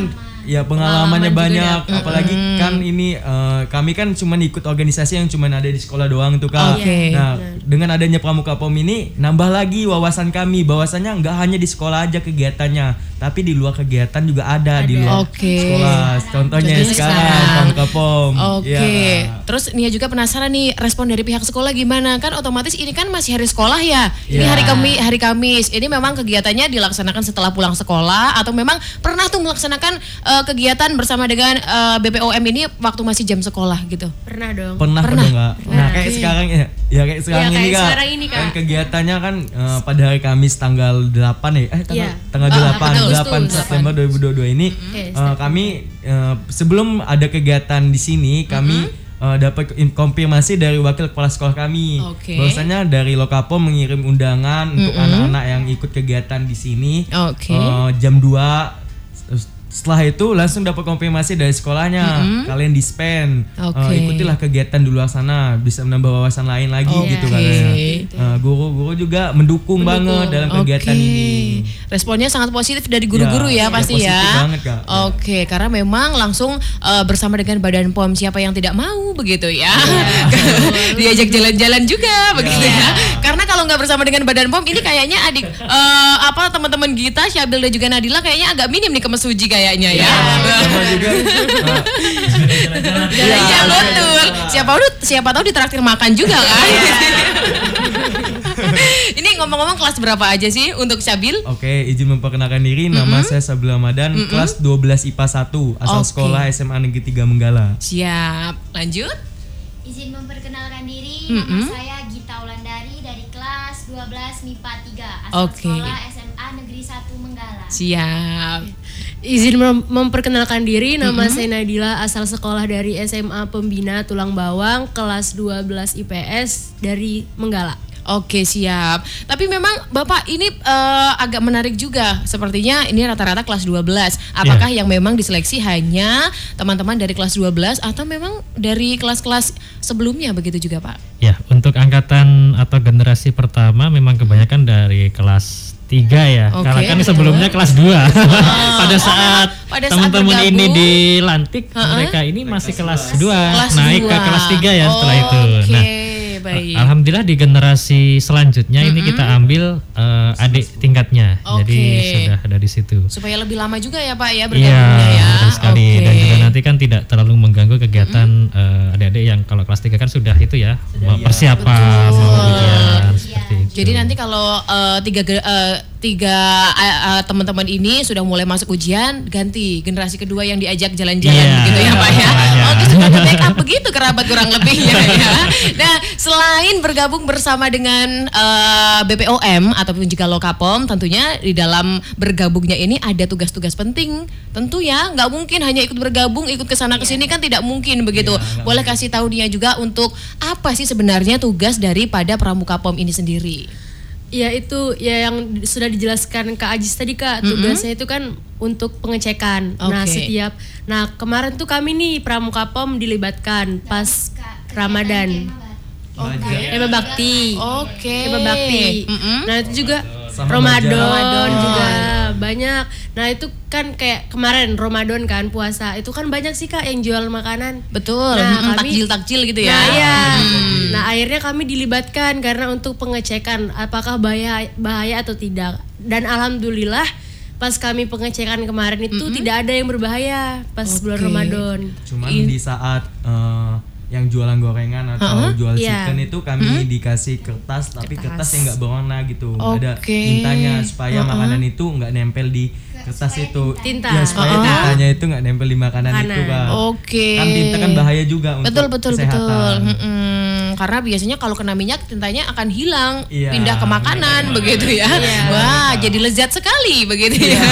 Ya pengalamannya Pengalaman juga banyak, dapet. apalagi kan ini eh, kami kan cuma ikut organisasi yang cuma ada di sekolah doang tuh kak. Oke. Nah dengan adanya pramuka pom ini nambah lagi wawasan kami bahwasannya nggak hanya di sekolah aja kegiatannya, tapi di luar kegiatan juga ada, di luar Oke. sekolah. Contohnya Contohnya sekarang pramuka pom. Oke. Iya, Kak. Terus Nia juga penasaran nih respon dari pihak sekolah gimana? Kan otomatis ini kan masih hari sekolah ya. Ini Iya. hari Kami hari Kamis. Ini memang kegiatannya dilaksanakan setelah pulang sekolah atau memang pernah tuh melaksanakan eh, kegiatan bersama dengan eh, BPOM ini waktu masih jam sekolah gitu. Pernah dong. Pernah Pernah. pernah nggak? Nah kayak sekarang ya, ya kayak sekarang kayak ini kak. sekarang ini, Kak. Kan kegiatannya kan eh, pada hari Kamis tanggal 8 ya, eh tanggal Iya. tanggal Ah, 8 betul, 8 betul, September 2022 ini Oke, eh, kami eh, sebelum ada kegiatan di sini kami eh, dapat in- konfirmasi dari wakil kepala sekolah kami Oke. bahwasanya dari Lokapom mengirim undangan untuk anak-anak yang ikut kegiatan di sini Oke. eh, jam 2 setelah itu langsung dapat konfirmasi dari sekolahnya kalian dispen. Eh, ikutilah kegiatan di luar sana bisa menambah wawasan lain lagi Oke. gitu katanya Eh, guru-guru juga mendukung, banget dalam kegiatan Oke. ini Responnya sangat positif dari guru-guru ya, Ya, pasti ya. banget, Kak. Ya. Oke, karena memang langsung eh, bersama dengan Badan POM siapa yang tidak mau begitu ya. Diajak jalan-jalan juga begitu ya. Karena kalau nggak bersama dengan Badan POM ini kayaknya adik eh, apa teman-teman kita Syabil dan juga Nadila kayaknya agak minim nih ke Mesuji kayaknya ya. sama juga eh, Iya betul. Siapa tahu siapa tahu ditraktir makan juga kan. Ini ngomong-ngomong kelas berapa aja sih untuk Syabil? Oke, izin memperkenalkan diri. Nama saya Sabil Ramadan, kelas 12 IPA 1, asal Oke. sekolah SMA Negeri 3 Menggala. Siap. Lanjut. Izin memperkenalkan diri, nama saya Gita Ulandari dari kelas 12 MIPA 3 asal Oke. sekolah SMA Negeri 1 Menggala. Siap. Izin mem- memperkenalkan diri, nama saya Nadila, asal sekolah dari SMA Pembina Tulang Bawang, kelas 12 IPS dari Menggala. Oke siap. Tapi memang Bapak ini eh, agak menarik juga. Sepertinya ini rata-rata kelas 12. Apakah yang memang diseleksi hanya teman-teman dari kelas 12 atau memang dari kelas-kelas sebelumnya begitu juga Pak? Ya, untuk angkatan atau generasi pertama memang kebanyakan dari kelas 3 ya. Oke, Karena kan betul. sebelumnya kelas 2. pada saat pada saat teman-teman ini dilantik, mereka ini masih kelas 2, Kelas naik ke dua. kelas 3 ya setelah itu. Oke, Nah, baik. Alhamdulillah di generasi selanjutnya ini kita ambil eh, adik tingkatnya. Jadi Oke. sudah ada di situ. Supaya lebih lama juga ya Pak ya Iya, bergabungnya ya. betul sekali. Oke. Dan juga nanti kan tidak terlalu mengganggu kegiatan eh, adik-adik yang kalau kelas 3 kan sudah itu ya, mau persiapan, mau ujian Jadi nanti kalau eh, tiga eh, tiga eh, teman-teman ini sudah mulai masuk ujian, ganti generasi kedua yang diajak jalan-jalan Iya, begitu ya Pak ya. makanya. Oke, sudah ada backup begitu kerabat kurang lebihnya ya. Nah, selain bergabung bersama dengan eh, BPOM ataupun juga Lokapom, tentunya di dalam bergabungnya ini ada tugas-tugas penting. Tentu ya, nggak mungkin hanya ikut bergabung, ikut ke sana ke sini kan tidak mungkin begitu. Boleh kasih tahu dia juga untuk apa sih sebenarnya tugas daripada Pramuka Pom ini sendiri? Ya itu ya yang sudah dijelaskan Kak Ajis tadi Kak tugasnya itu kan untuk pengecekan. Nah Oke. setiap, nah kemarin tuh kami nih Pramuka Pom dilibatkan pas Kak, Ramadan. Oke. Kema Bakti. Oke. Kema Bakti. Mm-mm. Nah itu juga Sama Ramadan, Ramadan. juga banyak. Nah itu kan kayak kemarin Ramadan kan puasa itu kan banyak sih kak yang jual makanan. Betul, Nah, mm, kami- takjil-takjil gitu ya. Nah, iya. Nah, akhirnya kami dilibatkan karena untuk pengecekan apakah bahaya bahaya atau tidak. Dan alhamdulillah pas kami pengecekan kemarin itu tidak ada yang berbahaya pas bulan Oke. Ramadan. Cuman di saat eh, yang jualan gorengan atau jual Iya. chicken itu kami dikasih kertas tapi kertas, yang nggak berwarna gitu. Nggak ada tintanya supaya makanan itu nggak nempel di kertas itu. Tinta. ya supaya tintanya itu nggak nempel di makanan, itu Makanan. kan Oke. kan tinta kan bahaya juga untuk Betul betul kesehatan. Betul. Karena biasanya kalau kena minyak tintanya akan hilang, Iya, pindah ke makanan begitu ya. Wah, jadi lezat sekali begitu ya.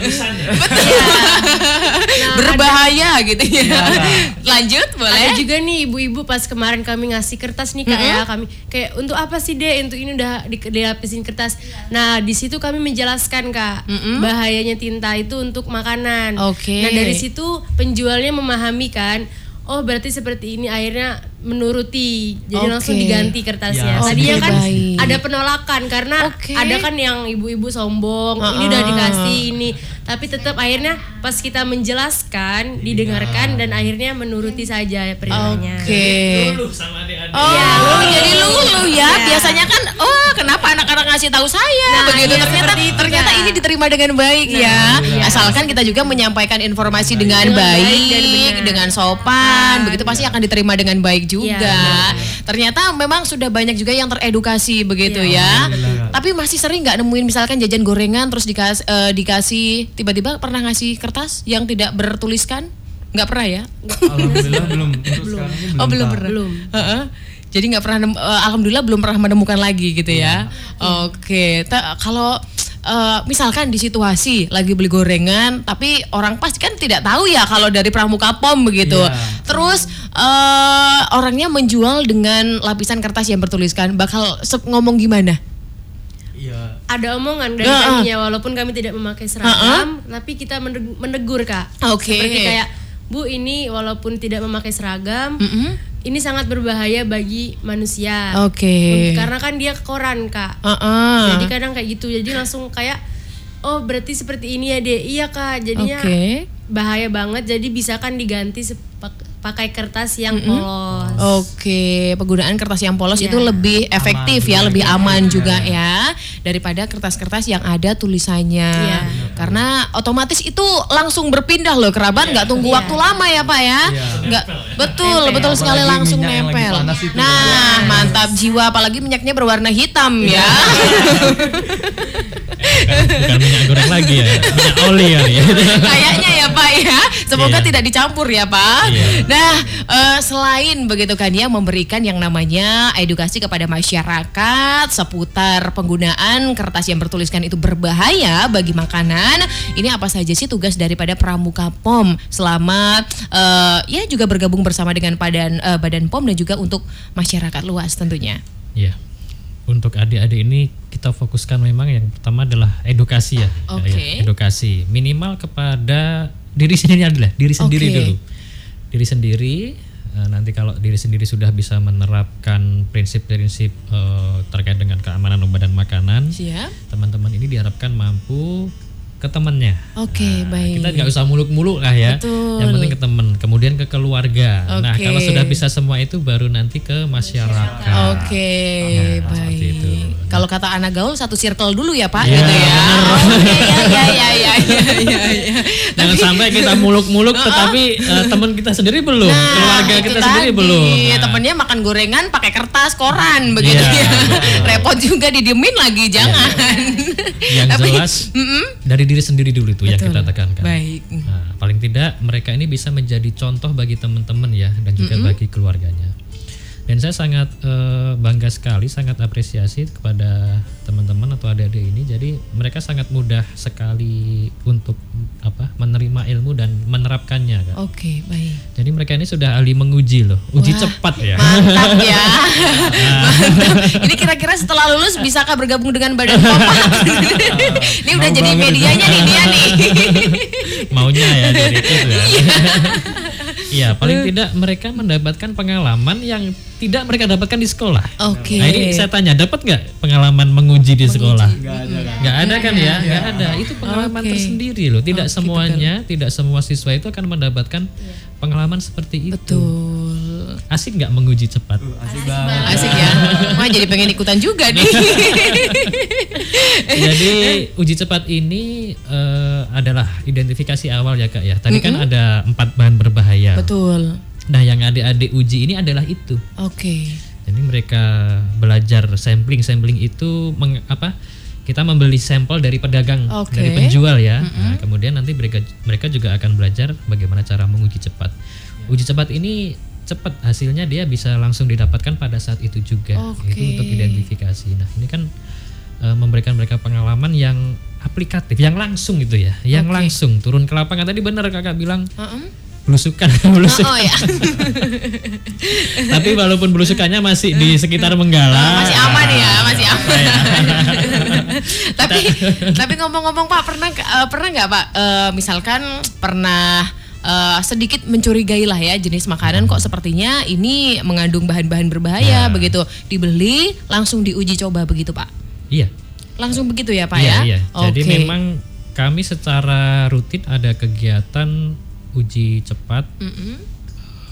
Berbahaya gitu ya. Lanjut boleh? Ada juga nih ibu-ibu pas kemarin kami ngasih kertas nih kak ya kami kayak untuk apa sih deh untuk ini udah di, dilapisin kertas. Nah di situ kami menjelaskan kak bahayanya tinta itu untuk makanan. Oke. Nah dari situ penjualnya memahami kan. Oh berarti seperti ini akhirnya menuruti jadi Oke. langsung diganti kertasnya. Ya, Tadinya kan baik. ada penolakan karena Oke. ada kan yang ibu-ibu sombong, ini udah dikasih ini, tapi tetap akhirnya pas kita menjelaskan, didengarkan dan akhirnya menuruti saja perintahnya. Oke. sama adik-adik. Oh, jadi lulu ya. Biasanya kan, oh kenapa anak-anak ngasih tahu saya Nah, begitu. iya, ternyata itu, ternyata ini diterima dengan baik ya. Asalkan kita juga menyampaikan informasi dengan, Dengan baik, baik dan dengan sopan, begitu pasti akan diterima dengan baik juga. Iya, Ternyata memang sudah banyak juga yang teredukasi begitu ya. Tapi masih sering nggak nemuin misalkan jajan gorengan terus dikas, eh, dikasih tiba-tiba pernah ngasih kertas yang tidak bertuliskan? Nggak pernah ya? Alhamdulillah belum. Untuk sekarang ini Oh belum pernah. Belum. Heeh. Jadi nggak pernah, eh, alhamdulillah belum pernah menemukan lagi gitu ya. Iya. Oke, Ta- kalau eh, misalkan di situasi lagi beli gorengan, tapi orang pasti kan tidak tahu ya kalau dari pramuka pom begitu. Iya. Terus eh, orangnya menjual dengan lapisan kertas yang bertuliskan, bakal ngomong gimana? Iya. Ada omongan dari Heeh. kaminya walaupun kami tidak memakai seragam, tapi kita meneg- menegur kak. Oke. Seperti kayak Bu ini walaupun tidak memakai seragam, Mm-mm. ini sangat berbahaya bagi manusia. Oke. Untuk- Karena kan dia koran kak. Heeh. Jadi kadang kayak gitu. Jadi langsung kayak oh berarti seperti ini ya deh. Iya kak. Jadinya Oke. bahaya banget. Jadi bisa kan diganti sepak- pakai kertas yang polos. Oke, penggunaan kertas yang polos Iya. itu lebih efektif ya, lebih gitu. aman juga ya daripada kertas-kertas yang ada tulisannya. Iya. Karena otomatis itu langsung berpindah loh kerabat, nggak tunggu Iya. waktu lama ya pak ya, Iya. nggak betul Nempel. betul sekali Apalagi langsung nempel. Nah mantap jiwa, apalagi minyaknya berwarna hitam ya. Bukan minyak goreng lagi ya, minyak oli ya. Kayaknya ya Pak ya. Semoga Iya. tidak dicampur ya Pak. Nah, eh, selain begitu kan ya memberikan yang namanya edukasi kepada masyarakat seputar penggunaan kertas yang bertuliskan itu berbahaya bagi makanan. Ini apa saja sih tugas daripada Pramuka POM selama eh, ya juga bergabung bersama dengan Badan eh, Badan POM dan juga untuk masyarakat luas tentunya. Iya. Untuk adik-adik ini kita fokuskan memang yang pertama adalah edukasi ya. Oke. Ya, edukasi minimal kepada diri sendiri adalah diri sendiri Oke. dulu. Diri sendiri eh, nanti kalau diri sendiri sudah bisa menerapkan prinsip-prinsip eh, terkait dengan keamanan obat dan makanan, teman-teman ini diharapkan mampu ke temannya. Oke, baik. Kita nggak usah muluk-muluk lah ya. Betul. Yang penting ke teman, kemudian ke keluarga. Nah, Oke. kalau sudah bisa semua itu baru nanti ke masyarakat. Oke, Nah, seperti baik. itu. Kalau kata anak gaul satu circle dulu ya Pak, Iya, gitu ya. Oke, ya, ya, ya, ya, ya, ya, ya. Jangan sampai kita muluk-muluk tetapi eh, teman kita sendiri belum, keluarga Nah, itu kita sendiri tadi. belum. Nah, Temennya makan gorengan pakai kertas koran begitu Iya, ya. Repot juga didiemin lagi, jangan. yang Tapi- jelas Mm-mm. dari diri sendiri dulu itu yang Betul. kita tekankan. Baik. Nah, paling tidak mereka ini bisa menjadi contoh bagi teman-teman ya dan juga bagi keluarganya. Dan saya sangat eh, bangga sekali, sangat apresiasi kepada teman-teman atau adik-adik ini. Jadi mereka sangat mudah sekali untuk apa menerima ilmu dan menerapkannya kan. Oke, baik. Jadi mereka ini sudah ahli menguji loh, uji Wah, cepat ya. Mantap ya. Mantap. Ini kira-kira setelah lulus bisakah bergabung dengan Badan POM? Ini udah Mau jadi medianya nih dia nih. Maunya ya dari itu ya. Iya, paling tidak mereka mendapatkan pengalaman yang tidak mereka dapatkan di sekolah. Oke. Nah ini saya tanya, dapat nggak pengalaman menguji di sekolah? Nggak ada. Nggak ada kan ya? Nggak ada. Itu pengalaman Oke. tersendiri loh. Tidak semuanya, tidak semua siswa itu akan mendapatkan pengalaman seperti itu. Betul. Asik nggak menguji cepat? Asik banget. Asik ya. Wah jadi pengen ikutan juga nih. Jadi uji cepat ini eh, adalah identifikasi awal ya kak ya. Tadi kan ada empat bahan berbahaya. Betul. Nah yang adik-adik uji ini adalah itu. Oke. Jadi mereka belajar sampling sampling itu meng- apa? Kita membeli sampel dari pedagang, Oke. dari penjual ya. Nah, kemudian nanti mereka mereka juga akan belajar bagaimana cara menguji cepat. Uji cepat ini cepat hasilnya dia bisa langsung didapatkan pada saat itu juga. Oke. Itu untuk identifikasi. Nah ini kan eh, memberikan mereka pengalaman yang aplikatif, yang langsung gitu ya, yang Oke. langsung turun ke lapangan. Tadi benar kakak bilang Heeh. Belusukan, belusukan. Oh ya. Tapi walaupun belusukannya masih di sekitar Menggala. masih aman ya, masih aman. Ya. tapi tapi ngomong-ngomong Pak pernah eh, pernah nggak Pak eh, misalkan pernah eh, sedikit mencurigai lah ya jenis makanan kok sepertinya ini mengandung bahan-bahan berbahaya Ya. begitu. Dibeli langsung diuji coba begitu Pak. Iya. Langsung begitu ya Pak Iya, ya? iya. Jadi Oke. memang kami secara rutin ada kegiatan uji cepat Mm-mm.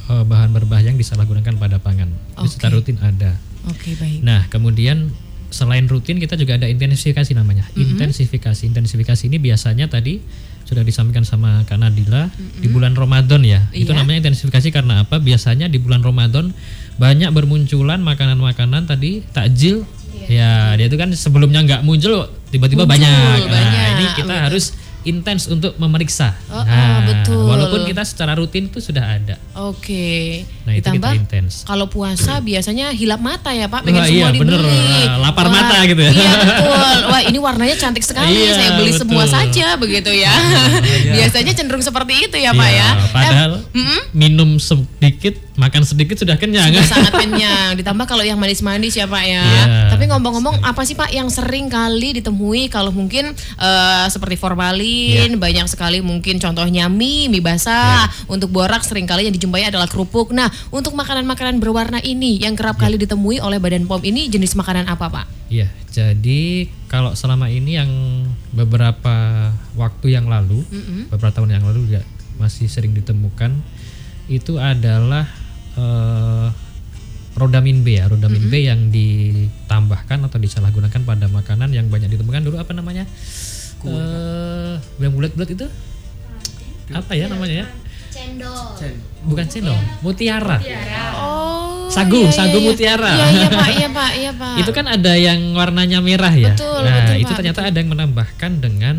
eh, bahan berbahaya yang disalahgunakan pada pangan. Itu Oke. secara rutin ada. Oke baik. Nah, kemudian selain rutin kita juga ada intensifikasi namanya. Intensifikasi. Intensifikasi ini biasanya tadi sudah disampaikan sama Kak Nadila di bulan Ramadan ya. Itu Iya. namanya intensifikasi karena apa? Biasanya di bulan Ramadan banyak bermunculan makanan-makanan tadi takjil. Ya, dia itu kan sebelumnya nggak muncul tiba-tiba Muncul, banyak. Nah, banyak, ini kita betul. harus intens untuk memeriksa. Oh, oh, nah, betul. Walaupun kita secara rutin itu sudah ada. Oke. Nah, itu Ditambah kita intens. kalau puasa biasanya hilap mata ya Pak, pengen Wah, semua iya, dibeli. bener. Nah, lapar Wah, mata gitu ya. Iya betul. Wah ini warnanya cantik sekali, Iya, saya beli semua betul. saja begitu ya. Biasanya cenderung seperti itu ya Pak Iya, ya. Padahal Eh, minum sedikit, makan sedikit sudah kenyang. Sudah sangat kenyang. Ditambah kalau yang manis-manis ya Pak ya. Iya. Tapi ngomong-ngomong apa sih Pak yang sering kali ditemui kalau mungkin eh, seperti formalin, Iya. banyak sekali mungkin contohnya mie, mie basah. Untuk borak sering kali yang dijumpai adalah kerupuk. Nah, untuk makanan-makanan berwarna ini yang kerap Iya. kali ditemui oleh Badan POM ini jenis makanan apa Pak? Iya, jadi kalau selama ini yang beberapa waktu yang lalu, beberapa tahun yang lalu juga masih sering ditemukan itu adalah eh, rodamin B ya, rodamin B yang ditambahkan atau disalahgunakan pada makanan yang banyak ditemukan dulu apa namanya? Eh, yang bulat-bulat itu apa ya namanya ya? Cendol. Bukan cendol, mutiara. Oh. Sagu, iya, iya, sagu iya. mutiara. Iya, iya Pak, iya Pak, iya Pak. itu kan ada yang warnanya merah ya. Betul, nah, betul, itu Pak, ternyata ada yang menambahkan dengan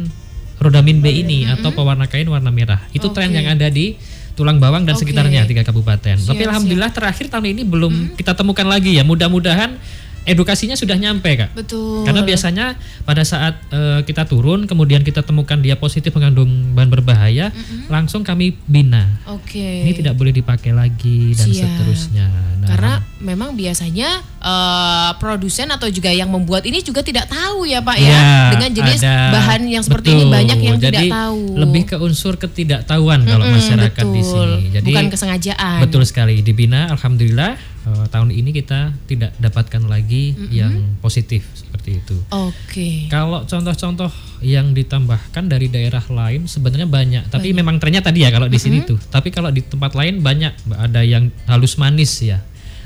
rodamin B ini atau pewarna kain warna merah. Itu tren Oke. yang ada di Tulang Bawang dan Oke. sekitarnya tiga kabupaten. Siap, Tapi alhamdulillah terakhir tahun ini belum kita temukan lagi ya. Mudah-mudahan edukasinya sudah nyampe, Kak. Betul. Karena biasanya pada saat eh, kita turun kemudian kita temukan dia positif mengandung bahan berbahaya, langsung kami bina. Oke. Ini tidak boleh dipakai lagi dan Siap. seterusnya. Nah, Karena memang biasanya eh, produsen atau juga yang membuat ini juga tidak tahu ya Pak ya Iya, dengan jenis ada. bahan yang seperti ini Betul. banyak yang Jadi, tidak tahu. Lebih ke unsur ketidaktahuan kalau Mm-mm, masyarakat di betul. sini. Jadi bukan kesengajaan. betul sekali dibina. Alhamdulillah eh, tahun ini kita tidak dapatkan lagi yang positif seperti itu. Oke. Kalau contoh-contoh yang ditambahkan dari daerah lain sebenarnya banyak, tapi memang trennya tadi ya kalau di sini tuh. Tapi kalau di tempat lain banyak ada yang halus manis ya.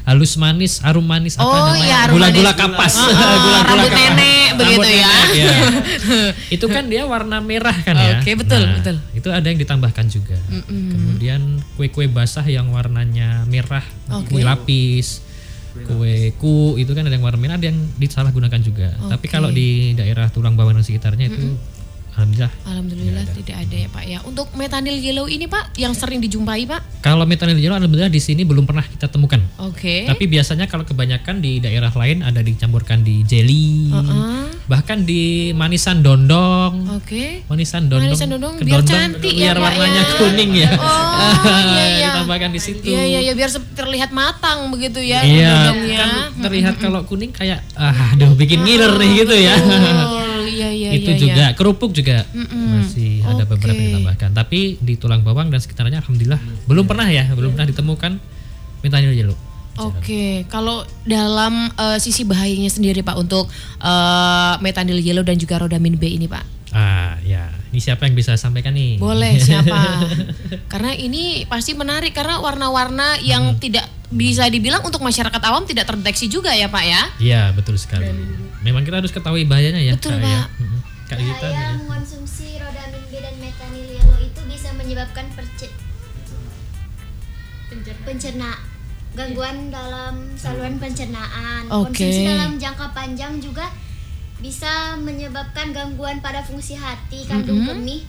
Halus manis, arum manis apa Oh, namanya? iya, Gula-gula kapas. Oh, oh, rambut nenek begitu ya. nenek, ya. itu kan dia warna merah kan ya. Oke, betul, Nah, betul. Itu ada yang ditambahkan juga. Kemudian kue-kue basah yang warnanya merah, Oke. kue lapis, kue ku itu kan ada yang warna merah, ada yang disalahgunakan juga. Tapi Oke. kalau di daerah Tulang Bawang dan sekitarnya itu alhamdulillah Alhamdulillah tidak ada ya Pak ya. Untuk metanil yellow ini Pak yang sering dijumpai Pak. kalau metanil yellow alhamdulillah di sini belum pernah kita temukan. Oke. Tapi biasanya kalau kebanyakan di daerah lain ada dicampurkan di jelly, Heeh. bahkan di manisan dondong. Oke. Manisan dondong, Manisan dondong biar cantik ya, biar Pak, warnanya ya. kuning ya. Oh, iya, iya. Ditambahkan di situ. Iya iya iya biar terlihat matang begitu ya Iya, kan terlihat kalau kuning kayak ah, aduh bikin ngiler nih gitu ya. Iya iya itu iya, juga iya. kerupuk juga masih ada beberapa yang ditambahkan. Tapi di tulang bawang dan sekitarnya alhamdulillah belum pernah ya, belum pernah ditemukan metanil yellow. Oke, kalau dalam eh, sisi bahayanya sendiri Pak untuk eh, metanil yellow dan juga rodamin B ini Pak. Ah, ya. Ini siapa yang bisa sampaikan nih? Boleh siapa? karena ini pasti menarik karena warna-warna Hmm. yang tidak bisa dibilang untuk masyarakat awam tidak terdeteksi juga ya Pak ya. Iya, betul sekali. Memang kita harus ketahui bahayanya ya. Betul, Kak, ya. Pak. Mm-mm. Kak Bahaya ya. mengonsumsi rodamin B dan metanil yellow itu bisa menyebabkan perce- pencerna gangguan dalam saluran pencernaan. Oke. Konsumsi dalam jangka panjang juga bisa menyebabkan gangguan pada fungsi hati, kandung kemih,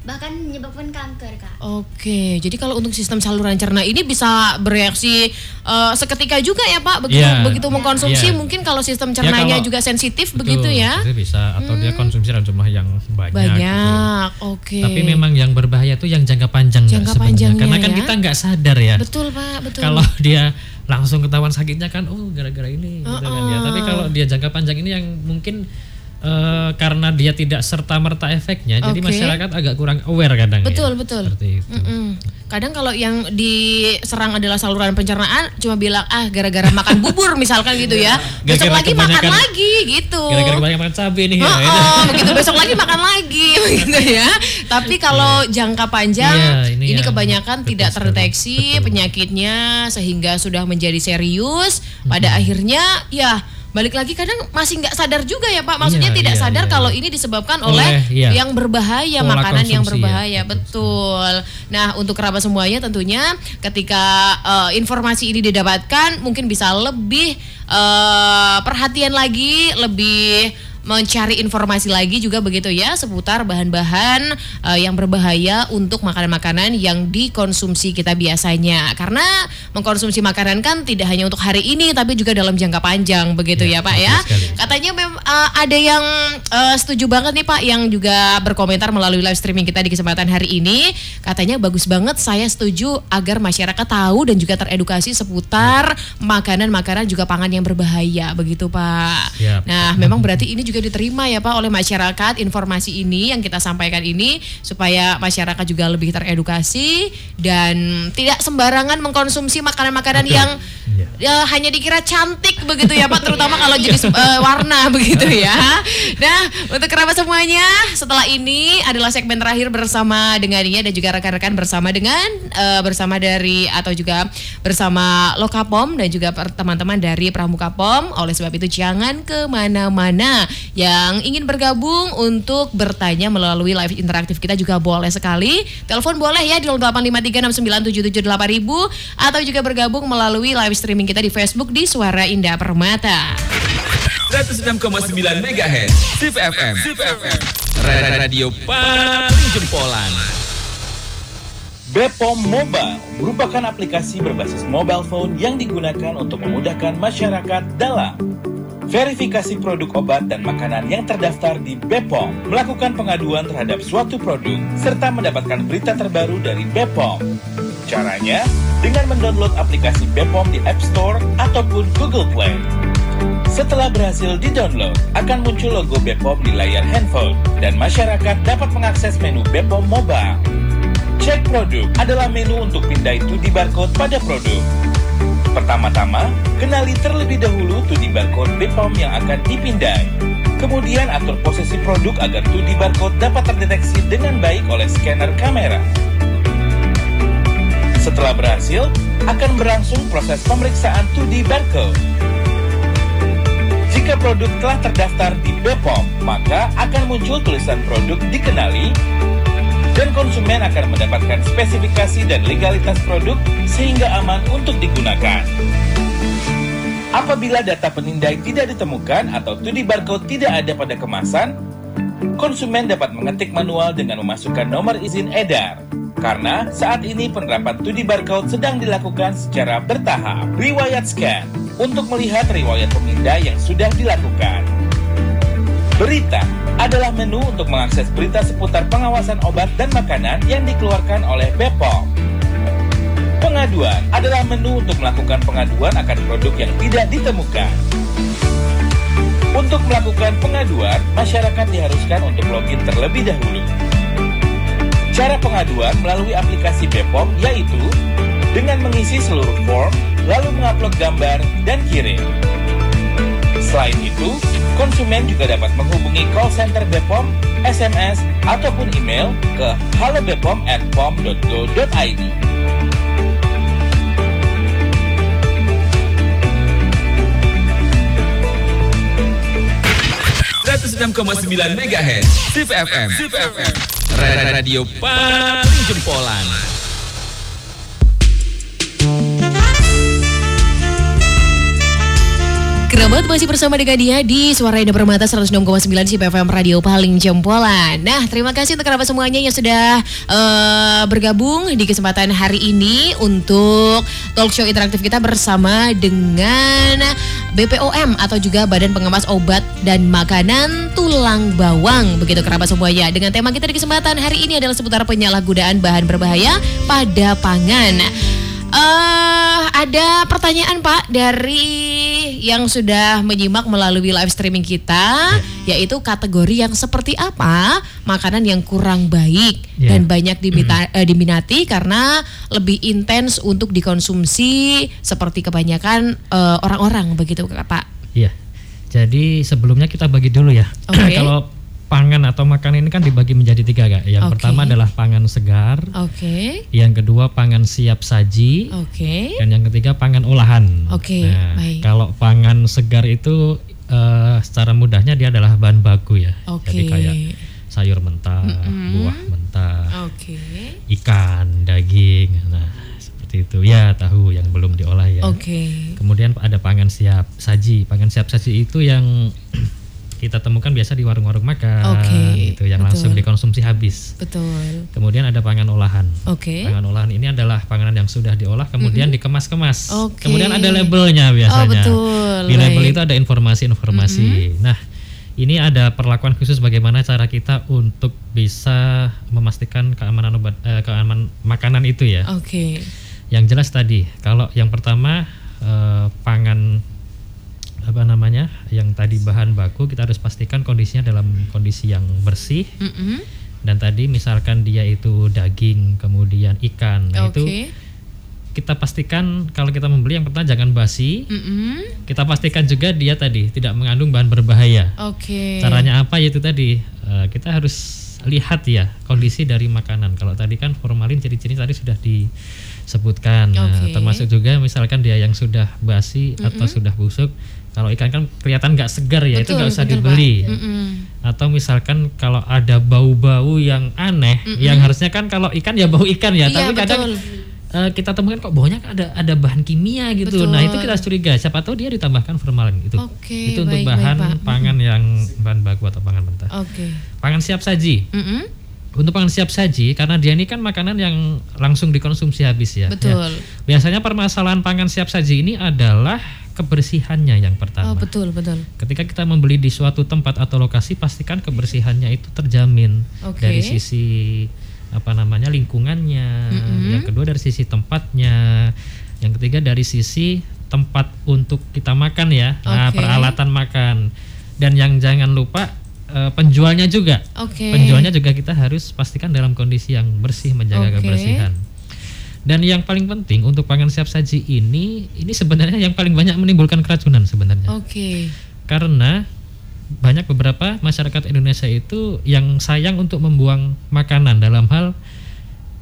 bahkan menyebabkan kanker, Kak. Oke, jadi kalau untuk sistem saluran cerna ini bisa bereaksi eh, seketika juga ya Pak, begitu Iya. begitu mengkonsumsi Iya. mungkin kalau sistem Ya, cernanya kalau- juga sensitif Betul, begitu ya. itu bisa atau dia konsumsi dalam jumlah yang banyak. gitu. Banyak, oke. Tapi memang yang berbahaya tuh yang jangka panjang Jangka sebenarnya. panjangnya Karena kan ya. kita nggak sadar ya. betul Pak, betul. Kalau dia langsung ketahuan sakitnya kan, oh gara-gara ini gitu kan ya. Tapi kalau dia jangka panjang ini yang mungkin eh, karena dia tidak serta merta efeknya, jadi Oke. masyarakat agak kurang aware kadang. ya. Betul, betul. Seperti itu. Mm-mm. Kadang kalau yang diserang adalah saluran pencernaan cuma bilang ah gara-gara makan bubur misalkan gitu ya. Besok Gara-gara lagi makan lagi gitu. Gara-gara kebanyakan makan cabai nih. ya, Oh, oh, begitu besok lagi makan lagi begitu ya. Tapi kalau jangka panjang Iya, ini, ini kebanyakan betul tidak terdeteksi Betul. penyakitnya sehingga sudah menjadi serius. Pada akhirnya ya balik lagi kadang masih nggak sadar juga ya Pak. Maksudnya Iya, tidak iya, sadar iya. kalau ini disebabkan Oleh, oleh, iya. yang berbahaya, Pola makanan yang ya. berbahaya. Betul. Nah, untuk kerabat semuanya tentunya ketika eh, informasi ini didapatkan mungkin bisa lebih eh, perhatian lagi, lebih mencari informasi lagi juga begitu ya seputar bahan-bahan eh, yang berbahaya untuk makanan-makanan yang dikonsumsi kita biasanya. Karena mengkonsumsi makanan kan tidak hanya untuk hari ini tapi juga dalam jangka panjang begitu ya, Ya, Pak ya. sekali. Katanya mem- uh, ada yang uh, setuju banget nih Pak yang juga berkomentar melalui live streaming kita di kesempatan hari ini. Katanya bagus banget saya setuju agar masyarakat tahu dan juga teredukasi seputar makanan-makanan juga pangan yang berbahaya begitu Pak. Siap. Nah, memang berarti ini juga diterima ya Pak oleh masyarakat informasi ini yang kita sampaikan ini supaya masyarakat juga lebih teredukasi dan tidak sembarangan mengkonsumsi makanan-makanan yang Iya. ya hanya dikira cantik begitu ya Pak terutama kalau jenis eh, warna begitu ya. Nah untuk kerabat semuanya setelah ini adalah segmen terakhir bersama dengan dia dan juga rekan-rekan bersama dengan eh, bersama dari atau juga bersama Lokapom dan juga teman-teman dari Pramuka Pom. Oleh sebab itu jangan ke mana-mana yang ingin bergabung untuk bertanya melalui live interaktif kita juga boleh sekali. Telepon boleh ya di 085369778000 atau juga bergabung melalui live streaming kita di Facebook di Suara Indah Permata. 106,9 MHz Sip FM. Sip FM. Radio paling jempolan. Bepom Mobile merupakan aplikasi berbasis mobile phone yang digunakan untuk memudahkan masyarakat dalam verifikasi produk obat dan makanan yang terdaftar di Bepom, melakukan pengaduan terhadap suatu produk, serta mendapatkan berita terbaru dari Bepom. Caranya dengan mendownload aplikasi Bepom di App Store ataupun Google Play. Setelah berhasil di-download, akan muncul logo Bepom di layar handphone dan masyarakat dapat mengakses menu Bepom Mobile. Cek produk adalah menu untuk pindai 2D barcode pada produk. Pertama-tama, kenali terlebih dahulu 2D barcode Bepom yang akan dipindai. Kemudian atur posisi produk agar 2D barcode dapat terdeteksi dengan baik oleh scanner kamera. Setelah berhasil, akan berlangsung proses pemeriksaan 2D barcode. Jika produk telah terdaftar di Bepom, maka akan muncul tulisan produk dikenali dan konsumen akan mendapatkan spesifikasi dan legalitas produk sehingga aman untuk digunakan. Apabila data penindai tidak ditemukan atau 2D barcode tidak ada pada kemasan, konsumen dapat mengetik manual dengan memasukkan nomor izin edar. Karena saat ini penerapan 2D barcode sedang dilakukan secara bertahap. Riwayat scan untuk melihat riwayat pemindai yang sudah dilakukan. Berita adalah menu untuk mengakses berita seputar pengawasan obat dan makanan yang dikeluarkan oleh Bepom. Pengaduan adalah menu untuk melakukan pengaduan akan produk yang tidak ditemukan. Untuk melakukan pengaduan, masyarakat diharuskan untuk login terlebih dahulu. Cara pengaduan melalui aplikasi Bepom yaitu dengan mengisi seluruh form, lalu mengupload gambar dan kirim. Selain itu, konsumen juga dapat menghubungi call center Bepom, SMS, ataupun email ke halobepom@pom.go.id. sembilan MHz Sip FM. Sip FM. Radio paling jempolan. Kerabat masih bersama dengan dia di Suara Indah Permata 106,9 Sip FM Radio paling jempolan. Nah, terima kasih untuk kerabat semuanya yang sudah eh, bergabung di kesempatan hari ini untuk talk show interaktif kita bersama dengan BPOM atau juga Badan Pengawas Obat dan Makanan Tulang Bawang. Begitu kerabat semuanya. Dengan tema kita di kesempatan hari ini adalah seputar penyalahgunaan bahan berbahaya pada pangan. Eh, ada pertanyaan Pak dari yang sudah menyimak melalui live streaming kita, yaitu kategori yang seperti apa makanan yang kurang baik Ya. dan banyak dimita- eh, diminati karena lebih intens untuk dikonsumsi seperti kebanyakan eh, orang-orang begitu Pak. Iya. Jadi sebelumnya kita bagi dulu ya. Oke. Kalau pangan atau makanan ini kan dibagi menjadi tiga kak. Yang Oke. pertama adalah pangan segar, Oke. yang kedua pangan siap saji, Oke. dan yang ketiga pangan olahan. Oke, Nah, baik. Kalau pangan segar itu eh, secara mudahnya dia adalah bahan baku ya. Oke. Jadi kayak sayur mentah, buah mentah, Oke. ikan, daging. Nah, seperti itu. Ya, tahu yang belum diolah ya. Oke. Kemudian ada pangan siap saji. Pangan siap saji itu yang kita temukan biasa di warung-warung makan, Oke, itu yang langsung betul. dikonsumsi habis. Betul. Kemudian ada pangan olahan. Oke. Pangan olahan ini adalah panganan yang sudah diolah kemudian dikemas-kemas. Oke. Kemudian ada labelnya biasanya. Oh, betul. Di label Baik. itu ada informasi-informasi. Nah, ini ada perlakuan khusus bagaimana cara kita untuk bisa memastikan keamanan obat eh, keamanan makanan itu ya. Oke. Yang jelas tadi, kalau yang pertama eh, pangan apa namanya, yang tadi bahan baku kita harus pastikan kondisinya dalam kondisi yang bersih. Mm-mm. Dan tadi misalkan dia itu daging, kemudian ikan, nah itu Oke. kita pastikan kalau kita membeli yang pertama jangan basi. Mm-mm. Kita pastikan juga dia tadi tidak mengandung bahan berbahaya. Oke. Caranya apa yaitu tadi eh, kita harus lihat ya kondisi dari makanan. Kalau tadi kan formalin ciri-ciri tadi sudah disebutkan. Nah, Oke. termasuk juga misalkan dia yang sudah basi atau sudah busuk. Kalau ikan kan kelihatan nggak segar ya itu Betul, nggak usah betul, dibeli. Pak. Atau misalkan kalau ada bau-bau yang aneh, yang harusnya kan kalau ikan ya bau ikan ya, Iya, tapi kadang betul. eh, kita temukan kok baunya ada ada bahan kimia gitu. Betul. Nah itu kita curiga. Siapa tahu dia ditambahkan formalin itu. Oke, itu untuk baik, bahan baik, Pak. pangan yang bahan baku atau pangan mentah. Oke. Pangan siap saji. Mm-mm. Untuk pangan siap saji karena dia ini kan makanan yang langsung dikonsumsi habis ya. Betul. Ya. Biasanya permasalahan pangan siap saji ini adalah kebersihannya yang pertama. Oh betul betul. Ketika kita membeli di suatu tempat atau lokasi, pastikan kebersihannya itu terjamin Oke. dari sisi apa namanya lingkungannya, yang kedua dari sisi tempatnya, yang ketiga dari sisi tempat untuk kita makan ya, nah, Oke. peralatan makan, dan yang jangan lupa eh, penjualnya juga. Oke. Penjualnya juga kita harus pastikan dalam kondisi yang bersih, menjaga Oke. kebersihan. Dan yang paling penting untuk pangan siap saji ini, ini sebenarnya yang paling banyak menimbulkan keracunan sebenarnya. Oke. Karena banyak beberapa masyarakat Indonesia itu yang sayang untuk membuang makanan dalam hal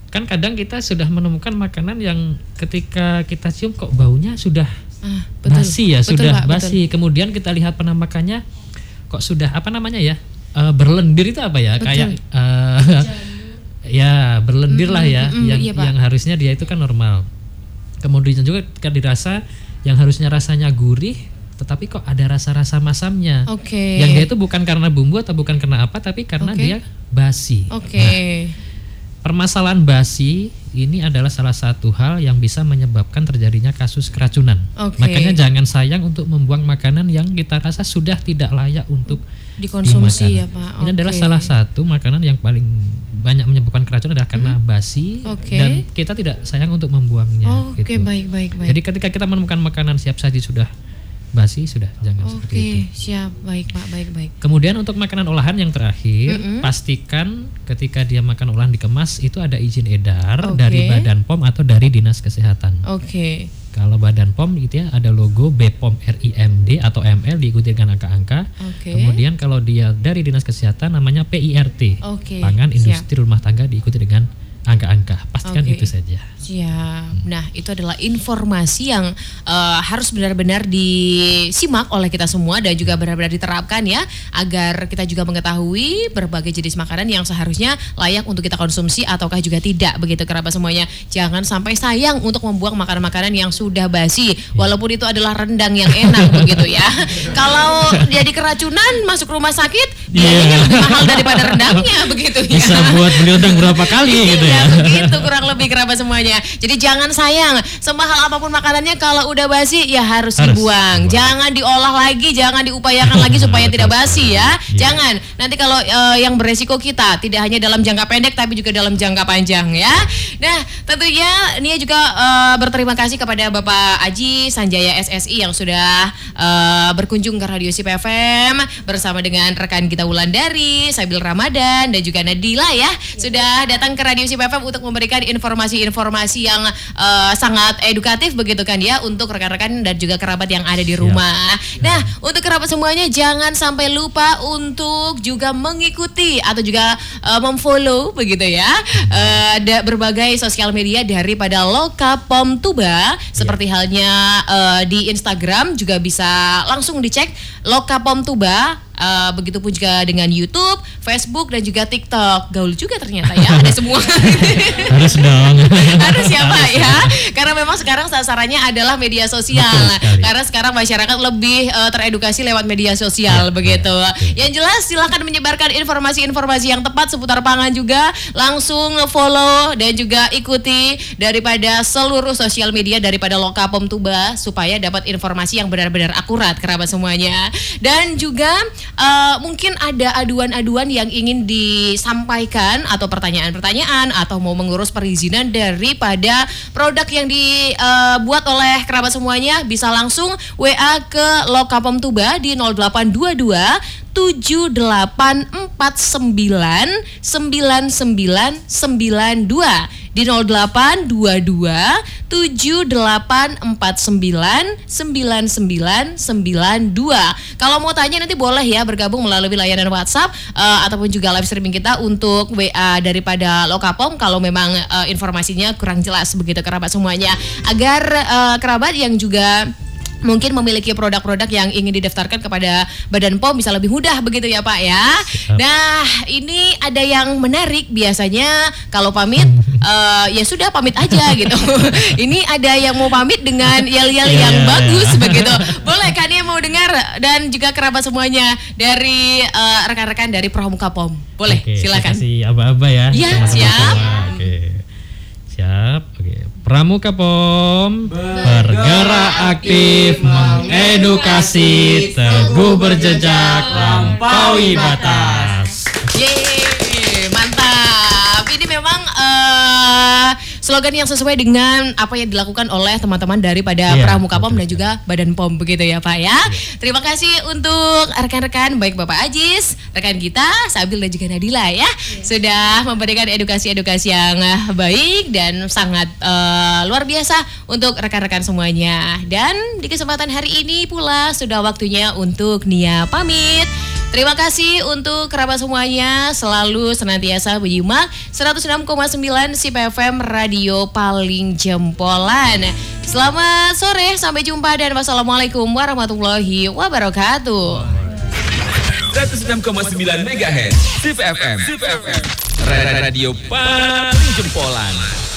kan kadang kita sudah menemukan makanan yang ketika kita cium kok baunya sudah Ah, betul. basi ya, Betul, sudah Pak, betul. basi. Kemudian kita lihat penampakannya kok sudah apa namanya ya? eh, berlendir itu apa ya? Betul. Kayak eh, ya berlendir lah ya mm, yang iya, Pak. yang harusnya dia itu kan normal. Kemudian juga ketika dirasa yang harusnya rasanya gurih tetapi kok ada rasa-rasa masamnya. Oke. Yang dia itu bukan karena bumbu atau bukan karena apa tapi karena Oke. dia basi. Oke. Nah, permasalahan basi ini adalah salah satu hal yang bisa menyebabkan terjadinya kasus keracunan. Oke. Makanya jangan sayang untuk membuang makanan yang kita rasa sudah tidak layak untuk Dikonsumsi dimakan. ya, Pak. Ini adalah salah satu makanan yang paling banyak menyebabkan keracunan adalah karena basi Hmm. Oke. dan kita tidak sayang untuk membuangnya. Oke, gitu. baik baik baik. Jadi ketika kita menemukan makanan siap saji sudah basi sudah jangan seperti itu. Oke, siap. Baik, Pak. Baik, baik. Kemudian untuk makanan olahan yang terakhir, Mm-mm. pastikan ketika dia makan olahan dikemas itu ada izin edar Oke. dari Badan POM atau dari Dinas Kesehatan. Oke. Kalau Badan POM itu ya ada logo BPOM RIMD atau ML diikuti dengan angka-angka. Oke. Kemudian kalau dia dari Dinas Kesehatan namanya PIRT. Oke, Pangan siap. Industri Rumah Tangga diikuti dengan angka-angka. Pastikan Oke. itu saja. Siap. Nah, itu adalah informasi yang eh, harus benar-benar disimak oleh kita semua dan juga benar-benar diterapkan ya agar kita juga mengetahui berbagai jenis makanan yang seharusnya layak untuk kita konsumsi ataukah juga tidak begitu kerabat semuanya. Jangan sampai sayang untuk membuang makanan-makanan yang sudah basi walaupun itu adalah rendang yang enak begitu ya. Kalau jadi keracunan masuk rumah sakit biayanya Iya. lebih mahal daripada rendangnya begitu ya. Bisa buat beli rendang berapa kali gitu ya, begitu kurang lebih kerabat semuanya. Jadi jangan sayang, semahal apa pun makanannya kalau udah basi ya harus, Harus dibuang. dibuang. Jangan diolah lagi, jangan diupayakan lagi supaya tidak basi ya. Iya. Jangan. Nanti kalau eh, yang beresiko kita tidak hanya dalam jangka pendek tapi juga dalam jangka panjang ya. Nah, tentunya Nia juga eh, berterima kasih kepada Bapak Aji Sanjaya SSI yang sudah eh, berkunjung ke Radio Sip FM bersama dengan rekan kita Wulandari, Sabil Ramadan dan juga Nadila ya sudah datang ke Radio Sip FM untuk memberikan informasi-informasi yang eh, sangat edukatif begitu kan ya untuk rekan-rekan dan juga kerabat yang ada di rumah. Nah, untuk kerabat semuanya jangan sampai lupa untuk juga mengikuti atau juga eh, memfollow begitu ya da- berbagai sosial media daripada Loka Pom Tuba. Seperti halnya eh, di Instagram juga bisa langsung dicek Loka Pom Tuba Eh, begitupun juga dengan YouTube, Facebook dan juga TikTok. Gaul juga ternyata ya, ada semua. Harus dong. Harus ya Pak ya. Karena memang sekarang sasarannya adalah media sosial. Karena sekarang masyarakat lebih eh, teredukasi lewat media sosial begitu. Yang jelas silahkan menyebarkan informasi-informasi yang tepat seputar pangan juga. Langsung follow dan juga ikuti daripada seluruh sosial media daripada Lokapom Tuba supaya dapat informasi yang benar-benar akurat kerabat semuanya. Dan juga eh, mungkin ada aduan-aduan yang ingin disampaikan atau pertanyaan-pertanyaan atau mau mengurus perizinan daripada produk yang dibuat oleh kerabat semuanya bisa langsung WA ke Lokapom Tuba di 0822 7849 9992 di 0822 7849 9992. Kalau mau tanya nanti boleh ya bergabung melalui layanan WhatsApp eh, ataupun juga live streaming kita untuk WA daripada Lokapom kalau memang eh, informasinya kurang jelas begitu kerabat semuanya agar eh, kerabat yang juga mungkin memiliki produk-produk yang ingin didaftarkan kepada Badan POM bisa lebih mudah begitu ya Pak ya. Nah ini ada yang menarik biasanya kalau pamit eh, ya sudah pamit aja gitu. ini ada yang mau pamit dengan yel-yel yang Iya. bagus begitu. Boleh kan yang mau dengar dan juga kerabat semuanya dari eh, rekan-rekan dari Pramuka POM. Boleh Oke, silakan. kasih aba-aba ya. Iya, siap. Oke. Siap. Oke. Pramuka POM bergerak aktif mengedukasi teguh berjejak lampaui batas. Yeay, mantap. Ini memang eh, slogan yang sesuai dengan apa yang dilakukan oleh teman-teman daripada Iya, Pramuka POM betul dan juga Badan POM begitu ya Pak ya. Terima kasih untuk rekan-rekan baik Bapak Ajis, rekan kita Sabil dan juga Nadila ya sudah memberikan edukasi-edukasi yang eh, baik dan sangat eh, luar biasa untuk rekan-rekan semuanya. Dan di kesempatan hari ini pula sudah waktunya untuk Nia pamit. Terima kasih untuk kerabat semuanya selalu senantiasa menyimak 106,9 Sip FM Radio paling jempolan. Selamat sore, sampai jumpa dan wassalamualaikum warahmatullahi wabarakatuh. 106,9 MHz Sip FM. Sip FM. Radio paling jempolan.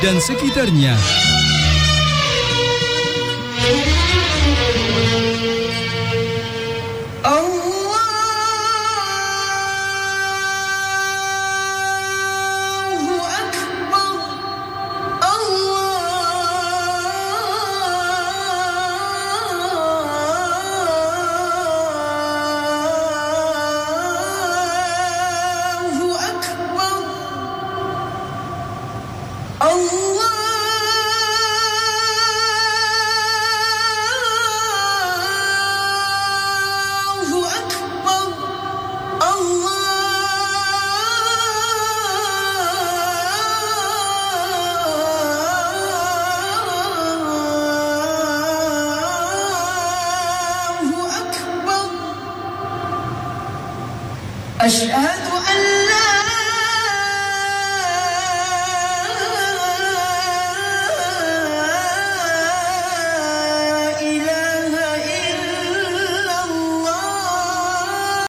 Dan sekitarnya.